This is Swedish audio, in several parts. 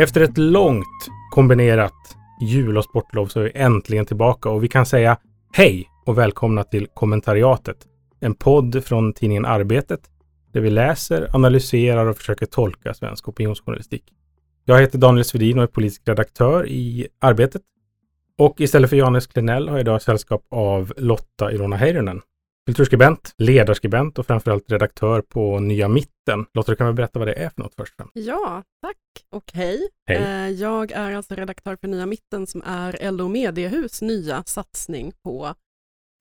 Efter ett långt kombinerat jul och sportlov så är vi äntligen tillbaka och vi kan säga hej och välkomna till kommentariatet. En podd från tidningen Arbetet där vi läser, analyserar och försöker tolka svensk opinionsjournalistik. Jag heter Daniel Svedin och är politisk redaktör i Arbetet. Och istället för Johannes Klenell har jag idag sällskap av Lotta Ilona Heinonen, kulturskribent, ledarskribent och framförallt redaktör på Nya Mitten. Lotta, du kan väl berätta vad det är för något först? Ja, tack och hej. Hej. Eh, Jag är alltså redaktör för Nya Mitten som är LO Mediehus nya satsning på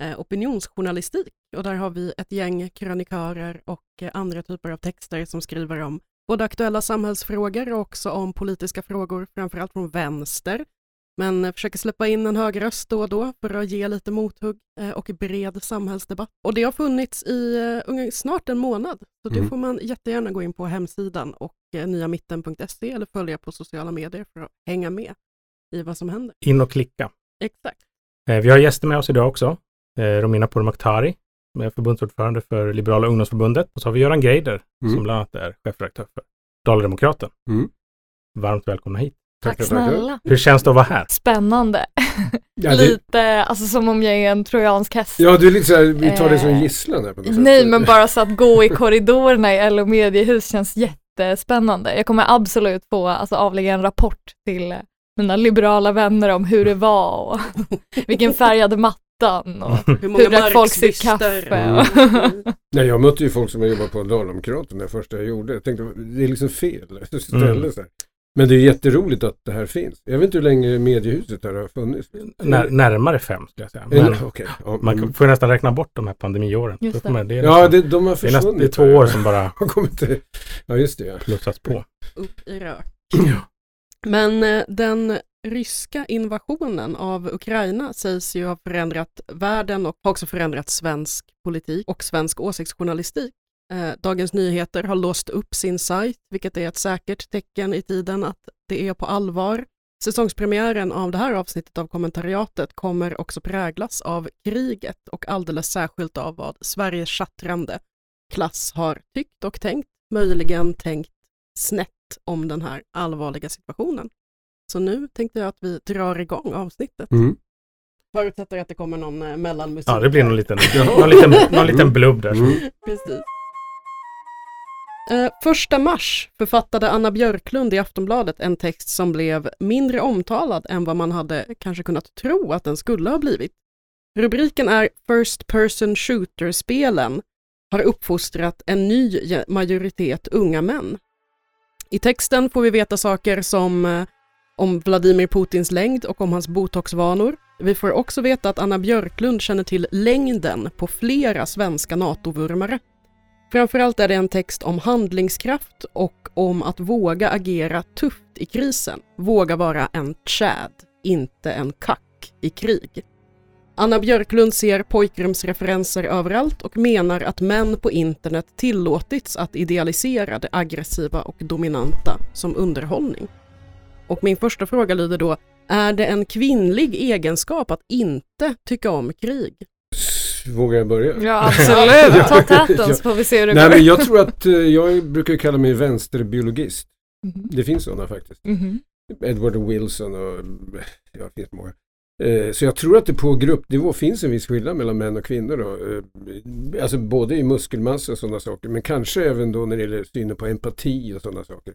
eh, opinionsjournalistik. Och där har vi ett gäng krönikörer och eh, andra typer av texter som skriver om både aktuella samhällsfrågor och också om politiska frågor, framförallt från vänster. Men eh, försöker släppa in en högröst då och då för att ge lite mothugg eh, och bred samhällsdebatt. Och det har funnits i eh, snart en månad, så det Mm. får man jättegärna gå in på hemsidan och nyamitten.se eller följa på sociala medier för att hänga med i vad som händer. In och klicka. Exakt. Vi har gäster med oss idag också. Romina Pourmokhtari, som är förbundsordförande för Liberala ungdomsförbundet. Och så har vi Göran Greider, Mm. som bland annat är chefredaktör för Dala-Demokraten. Mm. Varmt välkomna hit. Tack tackar. snälla. Hur känns det att vara här? Spännande. Ja, det, Lite, alltså som om jag är en trojansk häst. ja, du är lite så här, vi tar det som Eh, gisslan här på något Nej, sätt. men bara så att gå i korridorerna i LO mediehus känns jättespännande. Jag kommer absolut få alltså, avlägga en rapport till eh, mina liberala vänner om hur det var och vilken färg hade mattan och Hur hur drack folk sitt kaffe. Mm. Nej, jag mötte ju folk som har jobbat på Dala-Demokraten det första jag gjorde. Jag tänkte, det är liksom fel ställe Mm. så här. Men det är jätteroligt att det här finns. Jag vet inte hur länge mediehuset här har funnits. När, närmare fem skulle jag säga. Men, Men okej. ja, man mm. får ju nästan räkna bort de här pandemiåren. Just det. det är Ja, nästan- det, de har det är, nästan, försvunnit. det är två år som bara Har kommit till... Ja, just det. Ja. plussats på. upp i rök. Men eh, den ryska invasionen av Ukraina sägs ju ha förändrat världen och har också förändrat svensk politik och svensk åsiktsjournalistik. Eh, Dagens Nyheter har låst upp sin sajt, vilket är ett säkert tecken i tiden att det är på allvar. Säsongspremiären av det här avsnittet av kommentariatet kommer också präglas av kriget och alldeles särskilt av vad Sveriges chattrande klass har tyckt och tänkt, möjligen tänkt snett om den här allvarliga situationen. Så nu tänkte jag att vi drar igång avsnittet. Mm. Förutsätter att det kommer någon eh, mellanmusik. Ja, det blir någon liten, någon liten, någon liten blubb där. Mm. Precis. Eh, första mars författade Anna Björklund i Aftonbladet en text som blev mindre omtalad än vad man hade kanske kunnat tro att den skulle ha blivit. Rubriken är First Person Shooter-spelen har uppfostrat en ny majoritet unga män. I texten får vi veta saker som eh, om Vladimir Putins längd och om hans botoxvanor. Vi får också veta att Anna Björklund känner till längden på flera svenska NATO-vurmare. Framförallt är det en text om handlingskraft och om att våga agera tufft i krisen. Våga vara en Chad, inte en kack i krig. Anna Björklund ser pojkrumsreferenser överallt och menar att män på internet tillåtits att idealisera det aggressiva och dominanta som underhållning. Och min första fråga lyder då, är det en kvinnlig egenskap att inte tycka om krig? Vågar jag börja? Ja, absolut. Ta täten så får vi se hur det Nej, går. men jag tror att eh, jag brukar kalla mig vänsterbiologist. Mhm. Det finns sådana faktiskt. Mhm. Edward Wilson och ja, det finns många. Eh, Så jag tror att det på gruppnivå finns en viss skillnad mellan män och kvinnor. Då. Eh, Alltså både i muskelmassa och sådana saker. Men kanske även då när det gäller synen på empati och sådana saker.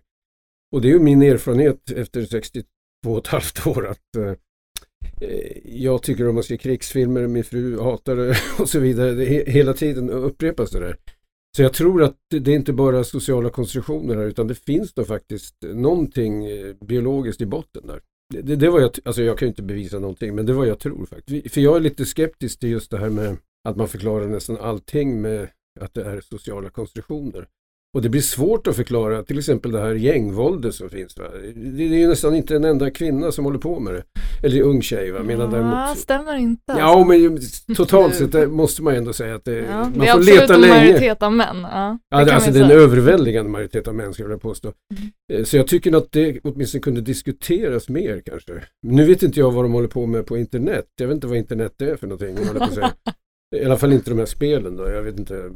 Och det är ju min erfarenhet efter 62 och ett halvt år att eh, Eh, jag tycker om att se krigsfilmer, min fru hatar det och så vidare. Det, hela tiden upprepas det där. Så jag tror att det är inte bara sociala konstruktioner här utan det finns då faktiskt någonting eh, biologiskt i botten där. Det, det, det var jag, alltså jag kan ju inte bevisa någonting men det var jag tror faktiskt. För jag är lite skeptisk till just det här med att man förklarar nästan allting med att det är sociala konstruktioner. Och det blir svårt att förklara till exempel det här gängvåldet som finns. Va? Det det är ju nästan inte en enda kvinna som håller på med det. Eller ung tjej va? Medan Ja, däremot... stämmer inte. alltså. Ja, men ju- totalt sett det måste man ju ändå säga att det, Ja, man det är får absolut leta en länge. majoritet av män. Ja, Ja, det det, alltså det är en överväldigande majoritet av män skulle jag vilja påstå. Mm. Eh, Så jag tycker att det åtminstone kunde diskuteras mer kanske. Nu vet inte jag vad de håller på med på internet. Jag vet inte vad internet är för någonting. I alla fall inte de här spelen då. Jag vet inte.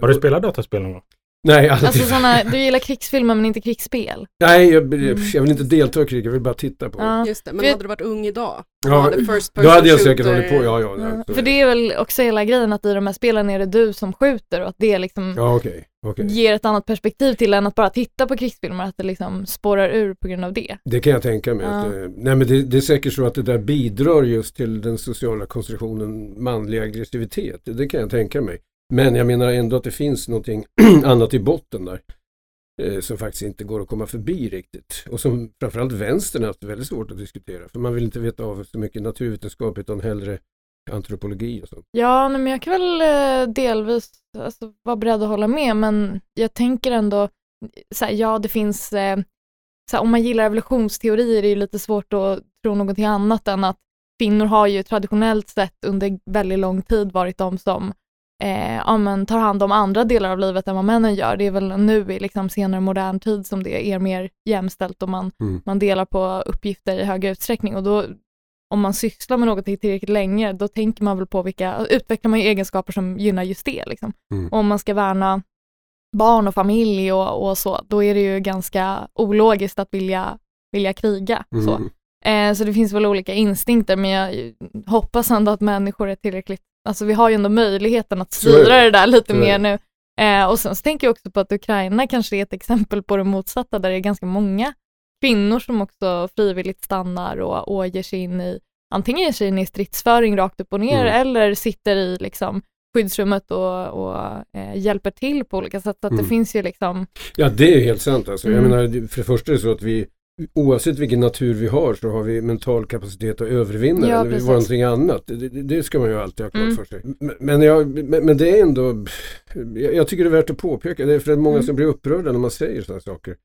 Har du spelat dataspel någon gång? Nej, aldrig. Alltså sådana, du gillar krigsfilmer men inte krigsspel. Nej jag, Mm. jag vill inte delta i krig, jag vill bara titta på det. Ja. Just det, men För- hade du varit ung idag? Ja, Då hade jag säkert shooter- hållit på, ja ja. Ja, ja, så För det är väl också hela grejen att i de här spelen är det du som skjuter och att det liksom Ja okej, okej. ger ett annat perspektiv till än att bara titta på krigsfilmer, att det liksom spårar ur på grund av det. Det kan jag tänka mig. Ja. Att, eh, nej men det, det är säkert så att det där bidrar just till den sociala konstruktionen manlig aggressivitet. Det, det kan jag tänka mig. Men jag menar ändå att det finns någonting annat i botten där. Eh, som faktiskt inte går att komma förbi riktigt. Och som framförallt vänstern har haft väldigt svårt att diskutera. För man vill inte veta av så mycket naturvetenskap utan hellre antropologi och sånt. Ja, nej, men jag kan väl eh, delvis alltså, vara beredd att hålla med, men jag tänker ändå, eh, så här, ja det finns, eh, så här, om man gillar evolutionsteorier är det ju lite svårt att tro någonting annat än att kvinnor har ju traditionellt sett under väldigt lång tid varit de som eh, ja, men tar hand om andra delar av livet än vad männen gör. Det är väl nu i liksom senare modern tid som det är mer jämställt och man, Mm. man delar på uppgifter i högre utsträckning och då om man sysslar med något tillräckligt länge, då tänker man väl på vilka, utvecklar man egenskaper som gynnar just det. Liksom. Mm. Och om man ska värna barn och familj och, och så, då är det ju ganska ologiskt att vilja, vilja kriga. Så. Eh, så det finns väl olika instinkter, men jag hoppas ändå att människor är tillräckligt, alltså vi har ju ändå möjligheten att styra det där lite mer nu. Eh, och sen så tänker jag också på att Ukraina kanske är ett exempel på det motsatta, där det är ganska många kvinnor som också frivilligt stannar och, och ger sig in i, antingen ger sig in i stridsföring rakt upp och ner, Mm. eller sitter i liksom skyddsrummet och, och eh, hjälper till på olika sätt. Så att Mm. det finns ju liksom, Ja det är helt sant alltså. Jag Mm. menar, det- för det första är det så att vi Oavsett vilken natur vi har så har vi mental kapacitet att övervinna Ja, eller precis. vara någonting annat. Det, det, ska man ju alltid ha klart Mm. för sig. Men, jag, men, det är ändå, jag, tycker det är värt att påpeka, det är för att många Mm. som blir upprörda när man säger sådana saker.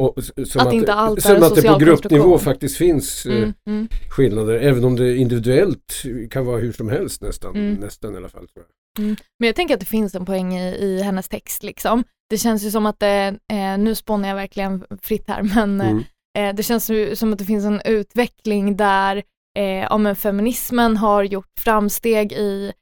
Och, som Att inte allt som att det på gruppnivå faktiskt finns eh, mm, mm. skillnader, även om det individuellt kan vara hur som helst nästan. Mm. Nästan i alla fall. Tror jag. Men jag tänker att det finns en poäng i, i hennes text. Liksom. Det känns ju som att det, eh, nu spånar jag verkligen fritt här, men Mm. Eh, det känns som att det finns en utveckling där eh, men feminismen har gjort framsteg i,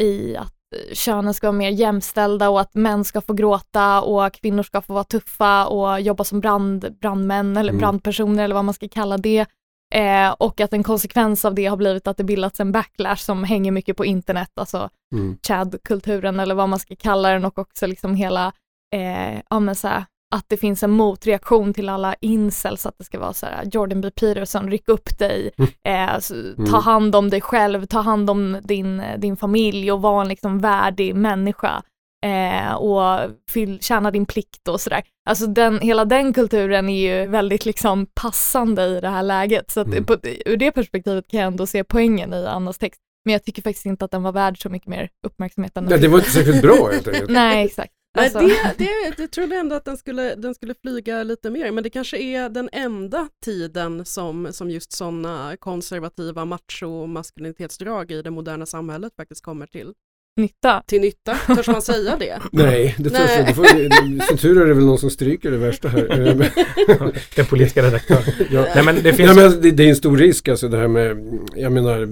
i att eh, könen ska vara mer jämställda och att män ska få gråta och kvinnor ska få vara tuffa och jobba som brand, brandmän eller Mm. brandpersoner eller vad man ska kalla det. Eh, och att en konsekvens av det har blivit att det bildats en backlash som hänger mycket på internet, alltså Mm. Chad-kulturen eller vad man ska kalla den och också liksom hela, eh, ja men så här, att det finns en motreaktion till alla incels, att det ska vara så här, Jordan B. Peterson, ryck upp dig, eh, så, ta Mm. hand om dig själv, ta hand om din, din familj och vara en liksom värdig människa eh, och fyll, tjäna din plikt och sådär. Alltså den, hela den kulturen är ju väldigt liksom passande i det här läget, så att Mm. på, ur det perspektivet kan jag ändå se poängen i Annas text. Men jag tycker faktiskt inte att den var värd så mycket mer uppmärksamhet än Nej, det var inte särskilt bra helt enkelt. Nej, exakt. Alltså, det, det, det trodde ändå att den skulle, den skulle flyga lite mer, men det kanske är den enda tiden som, som just sådana konservativa macho-maskulinitetsdrag i det moderna samhället faktiskt kommer till, nytta. till nytta. Törs man säga det? Nej, det tror Nej. jag inte. Som tur är det väl någon som stryker det värsta här. Eh, Den politiska redaktören. Ja. Nej men det finns... men det, det är en stor risk alltså det här med, jag menar,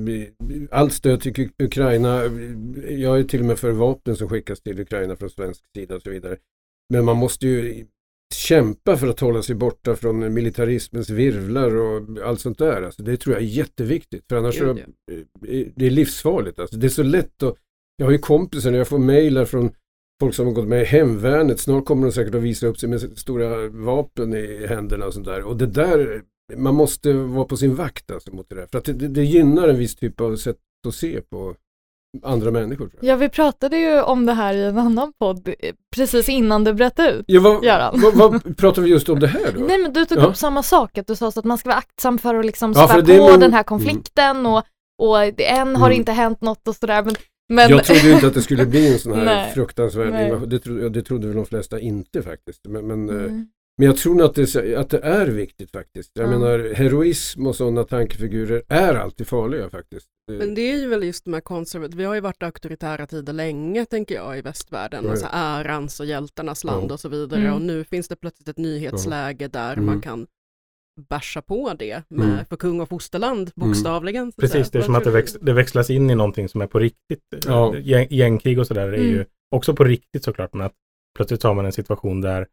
allt stöd till Uk- Ukraina. Jag är till och med för vapen som skickas till Ukraina från svensk sida och så vidare. Men man måste ju kämpa för att hålla sig borta från militarismens virvlar och allt sånt där. Alltså, det tror jag är jätteviktigt. För annars Gud, så, eh, det är livsfarligt. Alltså. Det är så lätt att, jag har ju kompisar när jag får mejlar från folk som har gått med i hemvärnet. Snart kommer de säkert att visa upp sig med stora vapen i händerna och sånt där. Och det där, man måste vara på sin vakt alltså mot det där. För att det, det, gynnar en viss typ av sätt att se på andra människor. Ja, vi pratade ju om det här i en annan podd eh, precis innan det bröt ut. Ja, vad, Göran. vad, vad pratar vi just om det här då? Nej men du tog Ja. upp samma sak, att du sa att man ska vara aktsam för att liksom spä på min- den här konflikten och, och det- än har Mm. inte hänt något och sådär. Men, men Jag trodde inte att det skulle bli en sån här Nej. fruktansvärd Nej. invasion. Det, trodde, ja, det trodde väl de flesta inte faktiskt. Men, men, eh, Mm. men jag tror att det, att det är viktigt faktiskt. Jag Ja. menar heroism och sådana tankefigurer är alltid farliga faktiskt. Men det är ju väl just de här konservativa, vi har ju varit auktoritära tider länge tänker jag i västvärlden, Ja, alltså ärans och hjältarnas land Ja. och så vidare Mm. och nu finns det plötsligt ett nyhetsläge där Mm. man kan basha på det med, Mm. för kung och fosterland bokstavligen. så att Precis, det är som att det, väx, det växlas in i någonting som är på riktigt. Ja. Gäng, gängkrig och sådär är ju Mm. också på riktigt såklart, men att plötsligt har man en situation där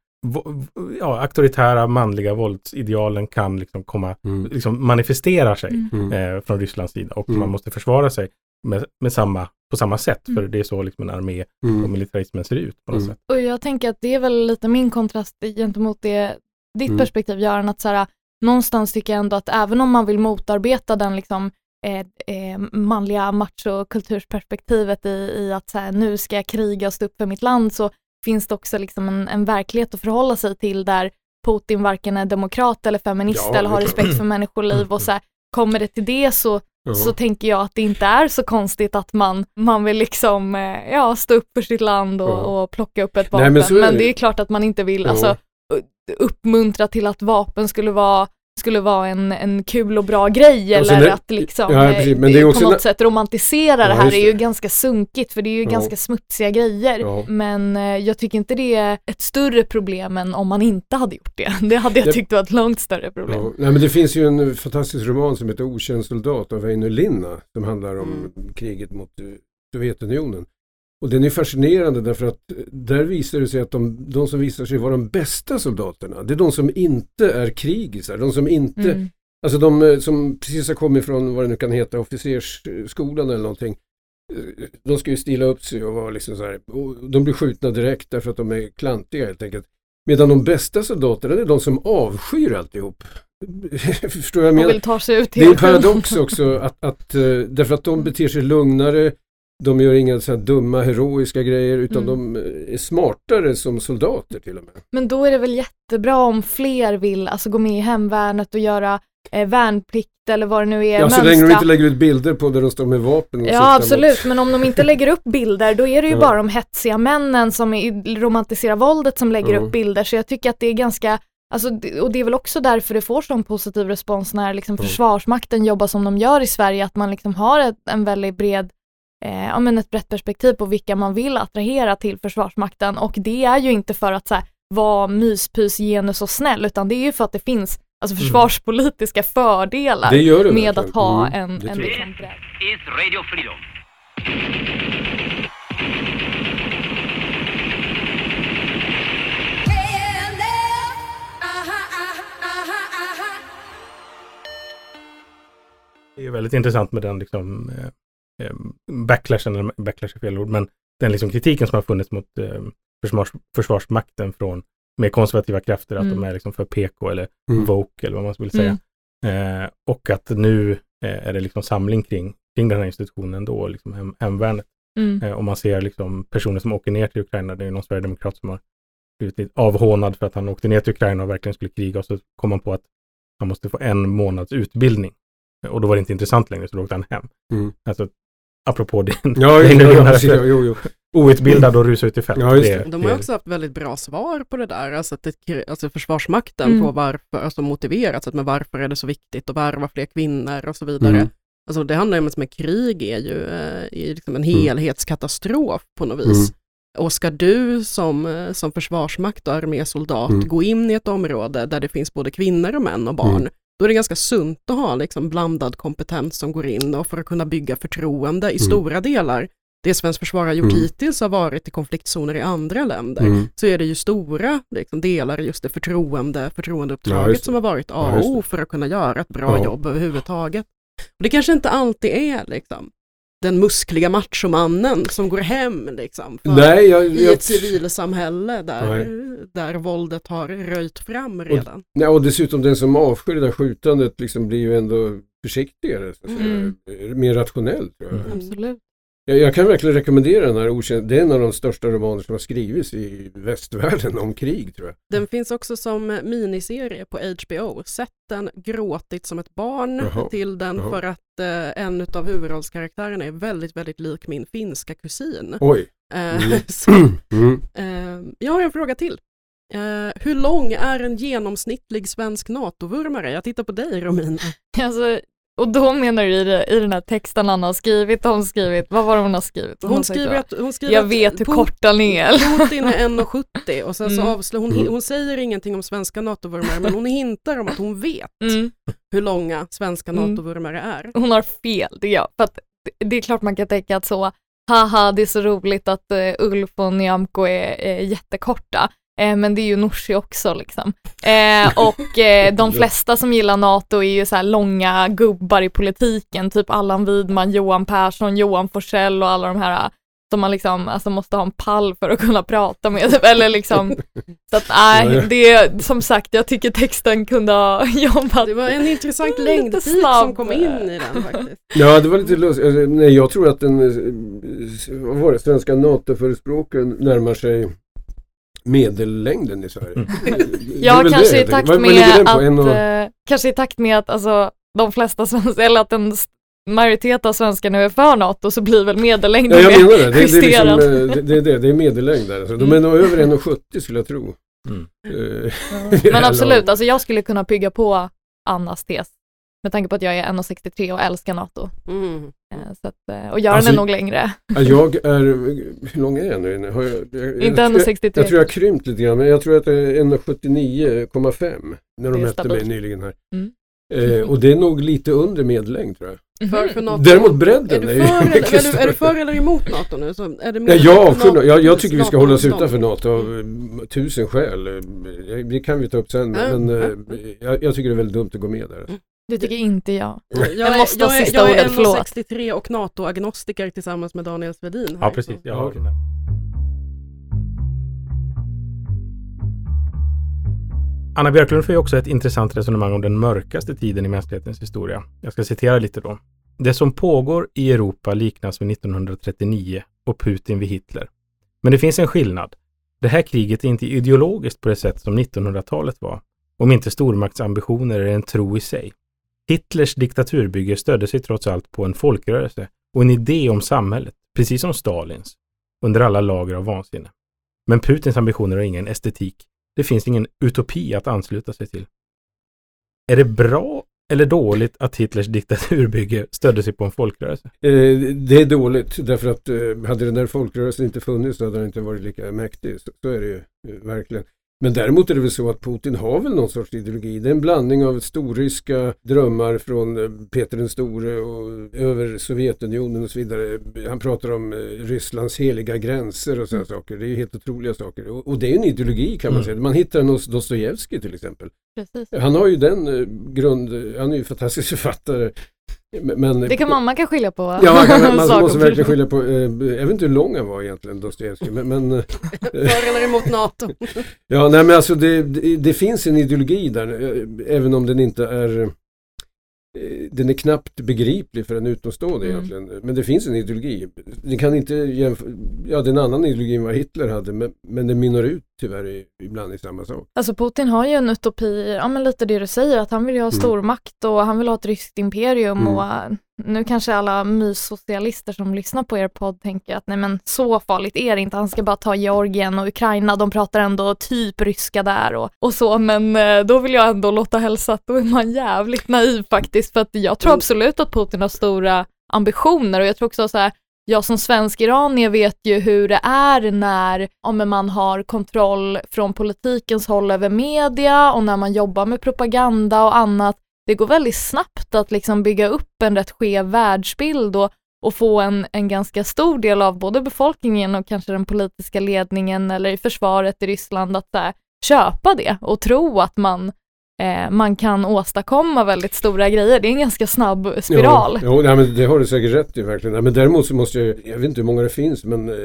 ja, auktoritära manliga våldsidealen kan liksom komma, Mm. liksom manifestera sig Mm. Mm. eh, från Rysslands sida och Mm. man måste försvara sig med, med samma, på samma sätt. Mm. För det är så liksom en armé och Mm. militarismen ser ut på något Mm. sätt. Och jag tänker att det är väl lite min kontrast gentemot det, ditt Mm. perspektiv Göran, att så här, någonstans tycker jag ändå att även om man vill motarbeta den liksom eh, eh, manliga machokultursperspektivet i, i att så här, nu ska jag kriga och stå upp för mitt land så finns det också liksom en, en verklighet att förhålla sig till där Putin varken är demokrat eller feminist Ja, eller har respekt för människoliv och så här, kommer det till det så Ja. så tänker jag att det inte är så konstigt att man, man vill liksom, eh, ja, stå upp för sitt land och, Ja. och plocka upp ett vapen. men men det. är klart att man inte vill alltså, uppmuntra till att vapen skulle vara skulle vara en, en kul och bra grej eller är- att liksom ja, eh, precis, men det är på också något na- sätt romantisera det Ja, här just är ju det. ganska sunkigt för det är ju Ja. ganska smutsiga grejer. Men eh, jag tycker inte det är ett större problem än om man inte hade gjort det. Det hade jag Det- tyckt var ett långt större problem. Nej, men det finns ju en fantastisk roman som heter Okänd soldat av Väinö Linna som handlar om kriget mot eh, Sovjetunionen. Och den är fascinerande därför att eh, där visar det sig att de, de som visar sig vara de bästa soldaterna, det är de som inte är krigisar, de som inte, Mm. alltså de eh, som precis har kommit från vad det nu kan heta, officersskolan eller någonting. Eh, De ska ju stila upp sig och vara liksom så här, de blir skjutna direkt därför att de är klantiga helt enkelt. Medan de bästa soldaterna är de som avskyr alltihop. Förstår jag menar? vill ta sig ut Det är en paradox också att, att därför att de beter sig lugnare, de gör inga så här dumma heroiska grejer utan Mm. de är smartare som soldater till och med. Men då är det väl jättebra om fler vill alltså, gå med i hemvärnet och göra eh, värnplikt eller vad det nu är. Ja, så länge de inte lägger ut bilder på där de står med vapen Ja mot- absolut, men om de inte lägger upp bilder då är det ju bara de hetsiga männen som är, romantiserar våldet som lägger upp bilder. Så jag tycker att det är ganska, alltså, och det är väl också därför det får sån positiv respons när liksom Ja. Försvarsmakten jobbar som de gör i Sverige, att man liksom har ett, en väldigt bred eh, ja, men ett brett perspektiv på vilka man vill attrahera till Försvarsmakten. Och det är ju inte för att så här, vara myspys, genus och snäll utan det är ju för att det finns alltså, försvarspolitiska fördelar Det det med att ha Mm, en, det en liksom bredd. Det är väldigt intressant med den liksom, eh, eh, backlashen, eller backlash är fel ord, men den liksom kritiken som har funnits mot eh, försvars, försvarsmakten från mer konservativa krafter, att Mm. de är liksom för PK eller Mm. woke eller vad man vill säga. Eh, och att nu eh, är det liksom samling kring, kring den här institutionen då, liksom hem, hemvärnet. Mm. Eh, och man ser liksom personer som åker ner till Ukraina, det är någon sverigedemokrat som har blivit avhånad för att han åkte ner till Ukraina och verkligen skulle kriga och så kom han på att han måste få en månads utbildning. Och då var det inte intressant längre, så då åkte han hem. Mm. Alltså, apropå din, Ja, din ja, ja, här- precis, ja, jo, jo. outbildad och rusa ut i fält. Ja, just det. De har också haft väldigt bra svar på det där, alltså, att det, alltså Försvarsmakten Mm. på varför, alltså motiverat, att men varför är det så viktigt att värva fler kvinnor och så vidare. Mm. Alltså det handlar ju om att med krig är ju eh, är liksom en Mm. helhetskatastrof på något vis. Och ska du som, eh, som försvarsmakt och armésoldat Mm. gå in i ett område där det finns både kvinnor och män och barn, Mm. Då är det ganska sunt att ha liksom blandad kompetens som går in och för att kunna bygga förtroende i Mm. stora delar. Det Svenskt Försvar har gjort Mm. hittills har varit i konfliktzoner i andra länder Mm. så är det ju stora liksom, delar i just det förtroende, Ja, förtroendeuppdraget det. som har varit A Ja, och O för att kunna göra ett bra Ja. jobb överhuvudtaget. Och det kanske inte alltid är liksom, den muskliga machomannen som går hem liksom, för, Nej, jag, i jag, ett civilsamhälle där, Nej. där våldet har röjt fram redan. nej, och dessutom den som avskyr det där skjutandet liksom blir ju ändå försiktigare, så att säga. Mm. mer rationell tror jag. Mm. Absolut. Jag, jag kan verkligen rekommendera den här Okänd. Det är en av de största romaner som har skrivits i västvärlden om krig tror jag. Den finns också som miniserie på HBO. Sett den gråtit som ett barn Jaha. till den Jaha. för att eh, en av huvudrollskaraktärerna är väldigt, väldigt lik min finska kusin. Oj! Eh, Mm. så, Mm. eh, jag har en fråga till. Eh, hur lång är en genomsnittlig svensk NATO-vurmare? Jag tittar på dig Romina. Alltså, och då menar du i, det, i den här texten Anna har skrivit, har hon skrivit, vad var det hon har skrivit? Hon sagt skriver att, hon skriver Jag att vet hur Put- kort den är. Putin är 1,70 och sen så Mm. avslår hon, Mm. hon säger ingenting om svenska NATO-vurmare men hon hintar om att hon vet Mm. hur långa svenska Mm. NATO-vurmare är. Hon har fel, det är jag. För att det, är klart man kan tänka att så haha det är så roligt att eh, Ulf och Nyamko är eh, jättekorta. Eh, men det är ju Nooshi också liksom. Eh, och eh, de flesta som gillar NATO är ju så här långa gubbar i politiken, typ Allan Widman, Johan Persson, Johan Forsell och alla de här som man liksom alltså måste ha en pall för att kunna prata med. Typ. Eller liksom, så att nej, det är som sagt, jag tycker texten kunde ha jobbat Det var en intressant snabb. som kom in i den faktiskt. Ja, det var lite lustigt. Alltså, Nej, jag tror att den vad var det, svenska NATO-förespråkaren närmar sig medellängden i Sverige. Mm. Ja, kanske det, i jag takt Vad- vad med? En att, och- eh, kanske i takt med att alltså, de flesta svenskar, eller att en majoritet av svenskar nu är för NATO så blir väl Ja, medellängden jag mer menar det. Det, det, är liksom, justerad. eh, det, det, är det, är medellängd där. Alltså, de är nog över 1,70 skulle jag tro. Mm. Eh, Men absolut, alltså jag skulle kunna bygga på Annas tes. Med tanke på att jag är 1,63 och älskar NATO. Mm. Eh, Så att, eh, och göra Alltså, den nog längre. Ja, jag är, hur lång är jag nu? Har jag, jag, Inte jag, 1,63. jag tror jag har krympt lite grann, men jag tror att det är 1,79,5 när de är mätte mig nyligen här. Mm. Eh, och det är nog lite under medellängd tror jag. För, Mhm. för NATO. Däremot bredden är du, är ju för, eller, mycket är, du, är du för eller emot NATO nu? Så är det Nej, jag, NATO- jag, jag tycker vi ska hålla oss utanför NATO av eh, tusen skäl. Det kan vi ta upp sen, Ja, men eh, jag, jag tycker det är väldigt dumt att gå med där. Det tycker inte jag. Jag Jag är, måste ha jag är, sista jag är ordet, förlåt. 1,63 och NATO-agnostiker tillsammans med Daniel Svedin. här. Ja, precis. Jag Ja. hörde det. Anna Björklund för ju också ett intressant resonemang om den mörkaste tiden i mänsklighetens historia. Jag ska citera lite då. Det som pågår i Europa liknas vid 1939 och Putin vid Hitler. Men det finns en skillnad. Det här kriget är inte ideologiskt på det sätt som 1900-talet var, om inte stormaktsambitioner är en tro i sig. Hitlers diktaturbygge stödde sig trots allt på en folkrörelse och en idé om samhället, precis som Stalins, under alla lager av vansinne. Men Putins ambitioner har ingen estetik. Det finns ingen utopi att ansluta sig till. Är det bra eller dåligt att Hitlers diktaturbygge stödde sig på en folkrörelse? Eh, det är dåligt därför att eh, hade den där folkrörelsen inte funnits så hade den inte varit lika mäktig. Så, så är det ju eh, verkligen. Men däremot är det väl så att Putin har väl någon sorts ideologi. Det är en blandning av storryska drömmar från eh, Peter den store och över Sovjetunionen och så vidare. Han pratar om eh, Rysslands heliga gränser och sådana saker. Det är ju helt otroliga saker. Och, och det är en ideologi kan man Mm. säga. Man hittar den hos Dostojevskij till exempel. Precis. Han har ju den eh, grund, han är ju fantastisk författare. Men, Det kan man, man kan skilja på Ja, man, kan, man måste verkligen skilja på, eh, jag vet inte hur lång han var egentligen, Dostojevskij. Men, men, eh, För eller emot NATO? ja, nej, men alltså det, det, det finns en ideologi där, eh, även om den inte är, den är knappt begriplig för en utomstående Mm. egentligen. Men det finns en ideologi. Det kan inte jämföra, ja det är en annan ideologi än vad Hitler hade, men, men den mynnar ut tyvärr i, ibland i samma sak. Alltså Putin har ju en utopi, ja men lite det du säger, att han vill ju ha Mm. stormakt och han vill ha ett ryskt imperium Mm. och äh, nu kanske alla myssocialister som lyssnar på er podd tänker att nej men så farligt är det inte, han ska bara ta Georgien och Ukraina, de pratar ändå typ ryska där och, och så, men eh, då vill jag ändå låta hälsa att då är man jävligt naiv faktiskt, för att jag tror Mm. absolut att Putin har stora ambitioner och jag tror också så här, jag som svensk iranier vet ju hur det är när om man har kontroll från politikens håll över media och när man jobbar med propaganda och annat. Det går väldigt snabbt att liksom bygga upp en rätt skev världsbild och, och få en, en ganska stor del av både befolkningen och kanske den politiska ledningen eller i försvaret i Ryssland att här, köpa det och tro att man, eh, man kan åstadkomma väldigt stora grejer. Det är en ganska snabb spiral. Jo, jo, nej, men det har du säkert rätt i verkligen. Nej, men däremot så måste jag, jag vet inte hur många det finns, men eh,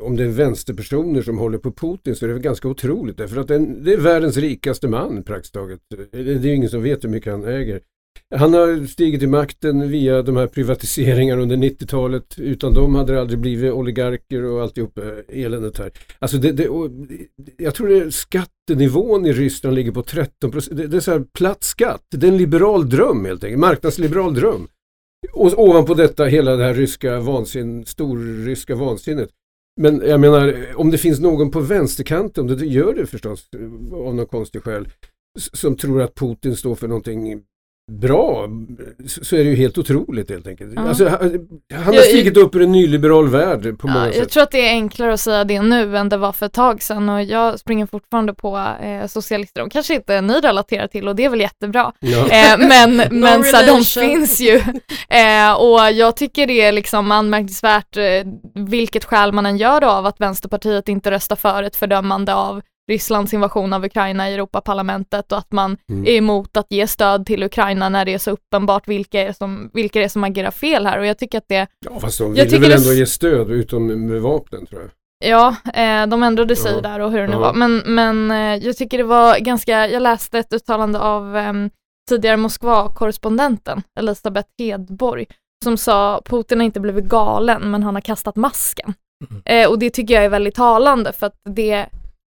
om det är vänsterpersoner som håller på Putin så är det väl ganska otroligt. Därför att den, det är världens rikaste man praktiskt taget. Det det är ju ingen som vet hur mycket han äger. Han har stigit till makten via de här privatiseringarna under 90-talet. Utan dem hade det aldrig blivit oligarker och alltihop eh, eländet här. Alltså det, det, och, jag tror det är skattenivån i Ryssland ligger på 13 procent. Det, det är så här platt skatt. Det är en liberal dröm helt enkelt. Marknadsliberal dröm. Och ovanpå detta hela det här ryska vansin, storryska vansinnet. Men jag menar, om det finns någon på vänsterkanten, det gör det förstås eh, av någon konstig skäl, som tror att Putin står för någonting bra så är det ju helt otroligt helt enkelt. Ja. Alltså, han, han har Jag- stigit upp ur en nyliberal värld på många Ja, jag sätt. tror att det är enklare att säga det nu än det var för ett tag sedan och jag springer fortfarande på eh, socialister. De kanske inte ni relaterar till och det är väl jättebra. Ja. Eh, men men så de finns ju. Eh, och jag tycker det är liksom anmärkningsvärt eh, vilket skäl man än gör av att Vänsterpartiet inte röstar för ett fördömande av Rysslands invasion av Ukraina i Europaparlamentet och att man Mm. är emot att ge stöd till Ukraina när det är så uppenbart vilka är som, vilka det är som agerar fel här och jag tycker att det Ja, fast de ville väl det- ändå ge stöd utom med vapnen tror jag. Ja, eh, de ändrade sig Ja. där och hur det nu Ja. var. Men, men eh, jag tycker det var ganska, jag läste ett uttalande av eh, tidigare Moskva-korrespondenten Elisabeth Hedborg som sa Putin har inte blivit galen men han har kastat masken. Mm. Eh, och det tycker jag är väldigt talande för att det,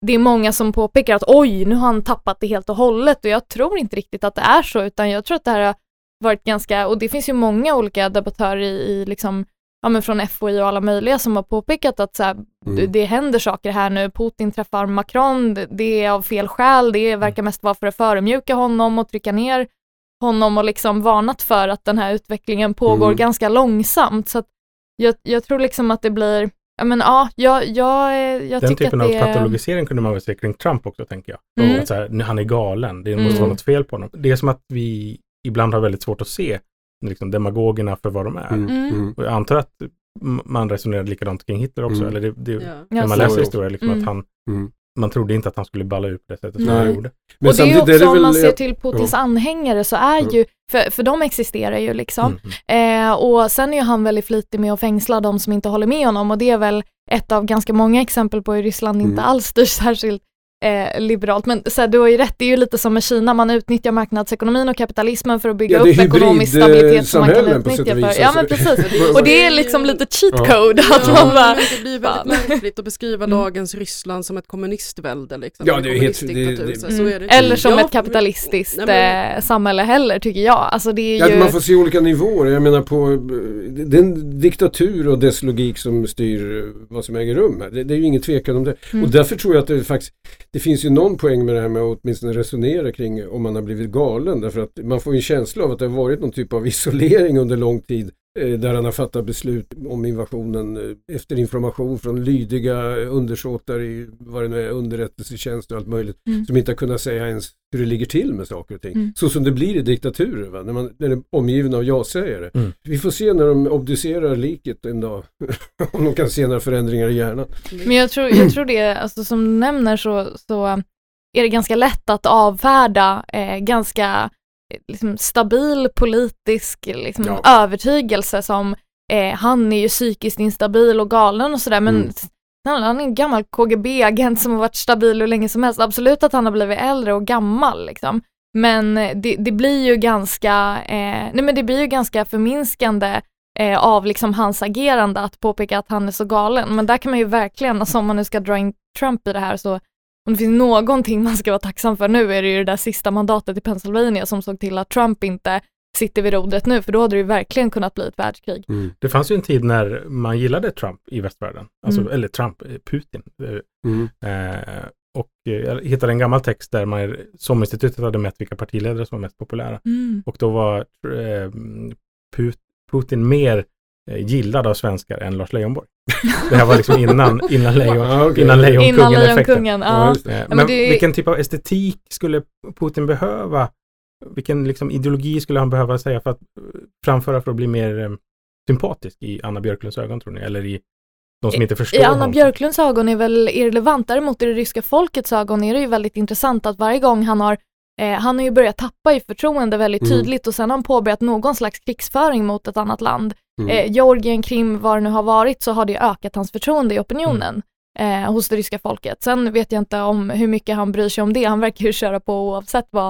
det är många som påpekar att oj, nu har han tappat det helt och hållet och jag tror inte riktigt att det är så utan jag tror att det här har varit ganska, och det finns ju många olika debattörer i, i liksom ja men från FOI och alla möjliga som har påpekat att så här, Mm. det, det händer saker här nu, Putin träffar Macron, det, det är av fel skäl, det verkar mest vara för att förödmjuka honom och trycka ner honom och liksom varnat för att den här utvecklingen pågår Mm. ganska långsamt. Så jag, jag tror liksom att det blir, ja men ja, jag, jag, jag Den tycker typen att av det är... patologisering kunde man väl se kring Trump också, tänker jag. Mm. Att så här, han är galen, det måste Mm. vara något fel på honom. Det är som att vi ibland har väldigt svårt att se liksom, demagogerna för vad de är. Mm. Mm. Mm. Och jag antar att man resonerade likadant kring Hitler också, Mm. eller det, det, Ja. När man läser historia, liksom Mm. att han, Mm. Man trodde inte att han skulle balla ut på det sättet som Nej. han gjorde. Men och det är också är det om man ser till Putins ja. anhängare så är ju, för, för de existerar ju liksom. Mm. Eh, och sen är ju han väldigt flitig med att fängsla de som inte håller med honom och det är väl ett av ganska många exempel på hur Ryssland inte Mm. alls styrs särskilt eh, liberalt. Men så här, du har ju rätt, det är ju lite som med Kina, man utnyttjar marknadsekonomin och kapitalismen för att bygga Ja, upp ekonomisk stabilitet som man kan utnyttja och vis, för. Ja men alltså. precis. Och det är liksom lite cheat Ja. code att Ja, man bara, men det blir väldigt märkligt att beskriva Mm. dagens Ryssland som ett kommunistvälde. Liksom, Ja, det är helt- det- det- så- Mm. så är det. eller som Ja, ett kapitalistiskt nej, men- eh, samhälle heller tycker jag. Alltså det är Ja, ju... man får se olika nivåer. Jag menar på eh, den diktatur och dess logik som styr eh, vad som äger rum här. Det, det är ju ingen tvekan om det. Mm. Och därför tror jag att det faktiskt det finns ju någon poäng med det här med att åtminstone resonera kring om man har blivit galen. Därför att man får ju en känsla av att det har varit någon typ av isolering under lång tid där han har fattat beslut om invasionen eh, efter information från lydiga undersåtar i vad det nu är, underrättelsetjänst och allt möjligt Mm. som inte har kunnat säga ens hur det ligger till med saker och ting. Mm. Så som det blir i diktaturer, va? När, man, när det är omgiven av ja-sägare. Mm. Vi får se när de obducerar liket en dag, om de kan se några förändringar i hjärnan. Men jag tror, jag tror det, alltså som du nämner så, så är det ganska lätt att avfärda eh, ganska eh, liksom, stabil politisk liksom, Ja. övertygelse som eh, han är ju psykiskt instabil och galen och sådär men Mm. han är en gammal KGB-agent som har varit stabil hur länge som helst. Absolut att han har blivit äldre och gammal liksom. Men eh, det, det blir ju ganska, eh, nej men det blir ju ganska förminskande eh, av liksom hans agerande att påpeka att han är så galen. Men där kan man ju verkligen, alltså om man nu ska dra in Trump i det här så om det finns någonting man ska vara tacksam för nu är det ju det där sista mandatet i Pennsylvania som såg till att Trump inte sitter vid rodret nu för då hade det ju verkligen kunnat bli ett världskrig. Det fanns ju en tid när man gillade Trump i västvärlden. Alltså, Mm. Eller Trump, eh, Putin. Mm. Eh, och eh, jag hittade en gammal text där man, SOM-institutet hade mätt vilka partiledare som var mest populära. Och då var eh, Put- Putin mer eh, gillad av svenskar än Lars Leijonborg. Det här var liksom innan, innan, lejon, Ah, innan Lejonkungen-effekten. Lejonkungen, Ja. Eh, men Men det vilken typ av estetik skulle Putin behöva? Vilken liksom ideologi skulle han behöva säga för att eh, framföra för att bli mer eh, sympatisk i Anna Björklunds ögon tror ni? Eller i de som inte förstår I Anna honom? Björklunds ögon är väl irrelevant, däremot i det ryska folkets ögon är det ju väldigt intressant att varje gång han har eh, han har ju börjat tappa i förtroende väldigt Mm. tydligt och sen har han påbörjat någon slags krigsföring mot ett annat land. Mm. Eh, Georgien, Krim, vad det nu har varit så har det ökat hans förtroende i opinionen Mm. eh, hos det ryska folket. Sen vet jag inte om hur mycket han bryr sig om det, han verkar ju köra på oavsett vad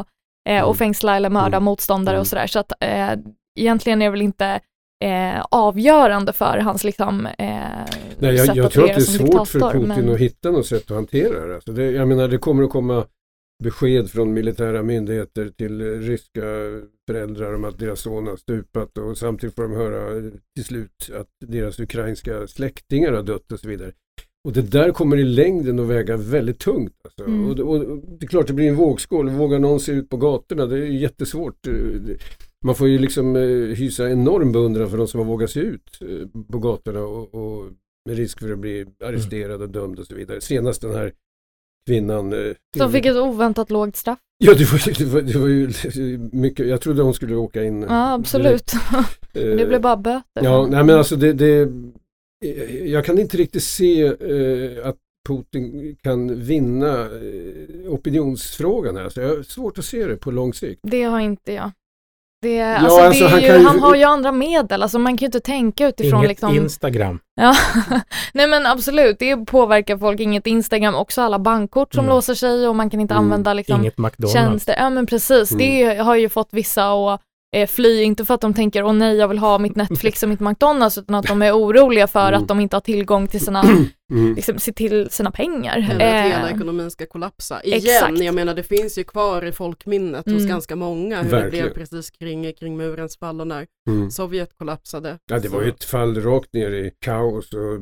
eh, Mm. och fängsla eller mörda Mm. motståndare Mm. och sådär. Så att eh, egentligen är det väl inte eh, avgörande för hans liksom, eh, Nej, jag, sätt jag att tror att det är svårt för Putin men- att hitta något sätt att hantera det. Alltså det. Jag menar, det kommer att komma besked från militära myndigheter till ryska föräldrar om att deras son har stupat och samtidigt får de höra till slut att deras ukrainska släktingar har dött och så vidare. Och det där kommer i längden att väga väldigt tungt. Alltså. Mm. Och, och, och det är klart det blir en vågskål. Vågar någon se ut på gatorna? Det är jättesvårt. Man får ju liksom eh, hysa enorm beundran för de som har vågat sig ut eh, på gatorna och, och med risk för att bli arresterad och dömd och så vidare. Senast den här kvinnan. eh, Som fick ett oväntat lågt straff. Ja, det var, ju- det, var, det var ju mycket. Jag trodde hon skulle åka in. Ja, absolut. direkt. det blev bara böter. Ja, nej men alltså det, det jag kan inte riktigt se eh, att Putin kan vinna eh, opinionsfrågan här. Så jag har svårt att se det på lång sikt. Det har inte jag. Det, Ja, alltså, alltså, han ju, ju- han har ju andra medel, alltså man kan ju inte tänka utifrån Inget liksom... Instagram. Ja, nej men absolut, det påverkar folk, inget Instagram, också alla bankkort som Mm. låser sig och man kan inte Mm. använda liksom Inget McDonalds. tjänster. Ja men precis, det har ju fått vissa att eh, fly, inte för att de tänker åh nej jag vill ha mitt Netflix och mitt McDonalds, utan att de är oroliga för Mm. att de inte har tillgång till sina, Mm. liksom, se till sina pengar. Eller att hela Eh, ekonomin ska kollapsa. Igen, exakt. jag menar det finns ju kvar i folkminnet hos Mm. ganska många hur det Verkligen. blev precis kring, kring murens fall och när Mm. Sovjet kollapsade. Ja, det var Så- ju ett fall rakt ner i kaos och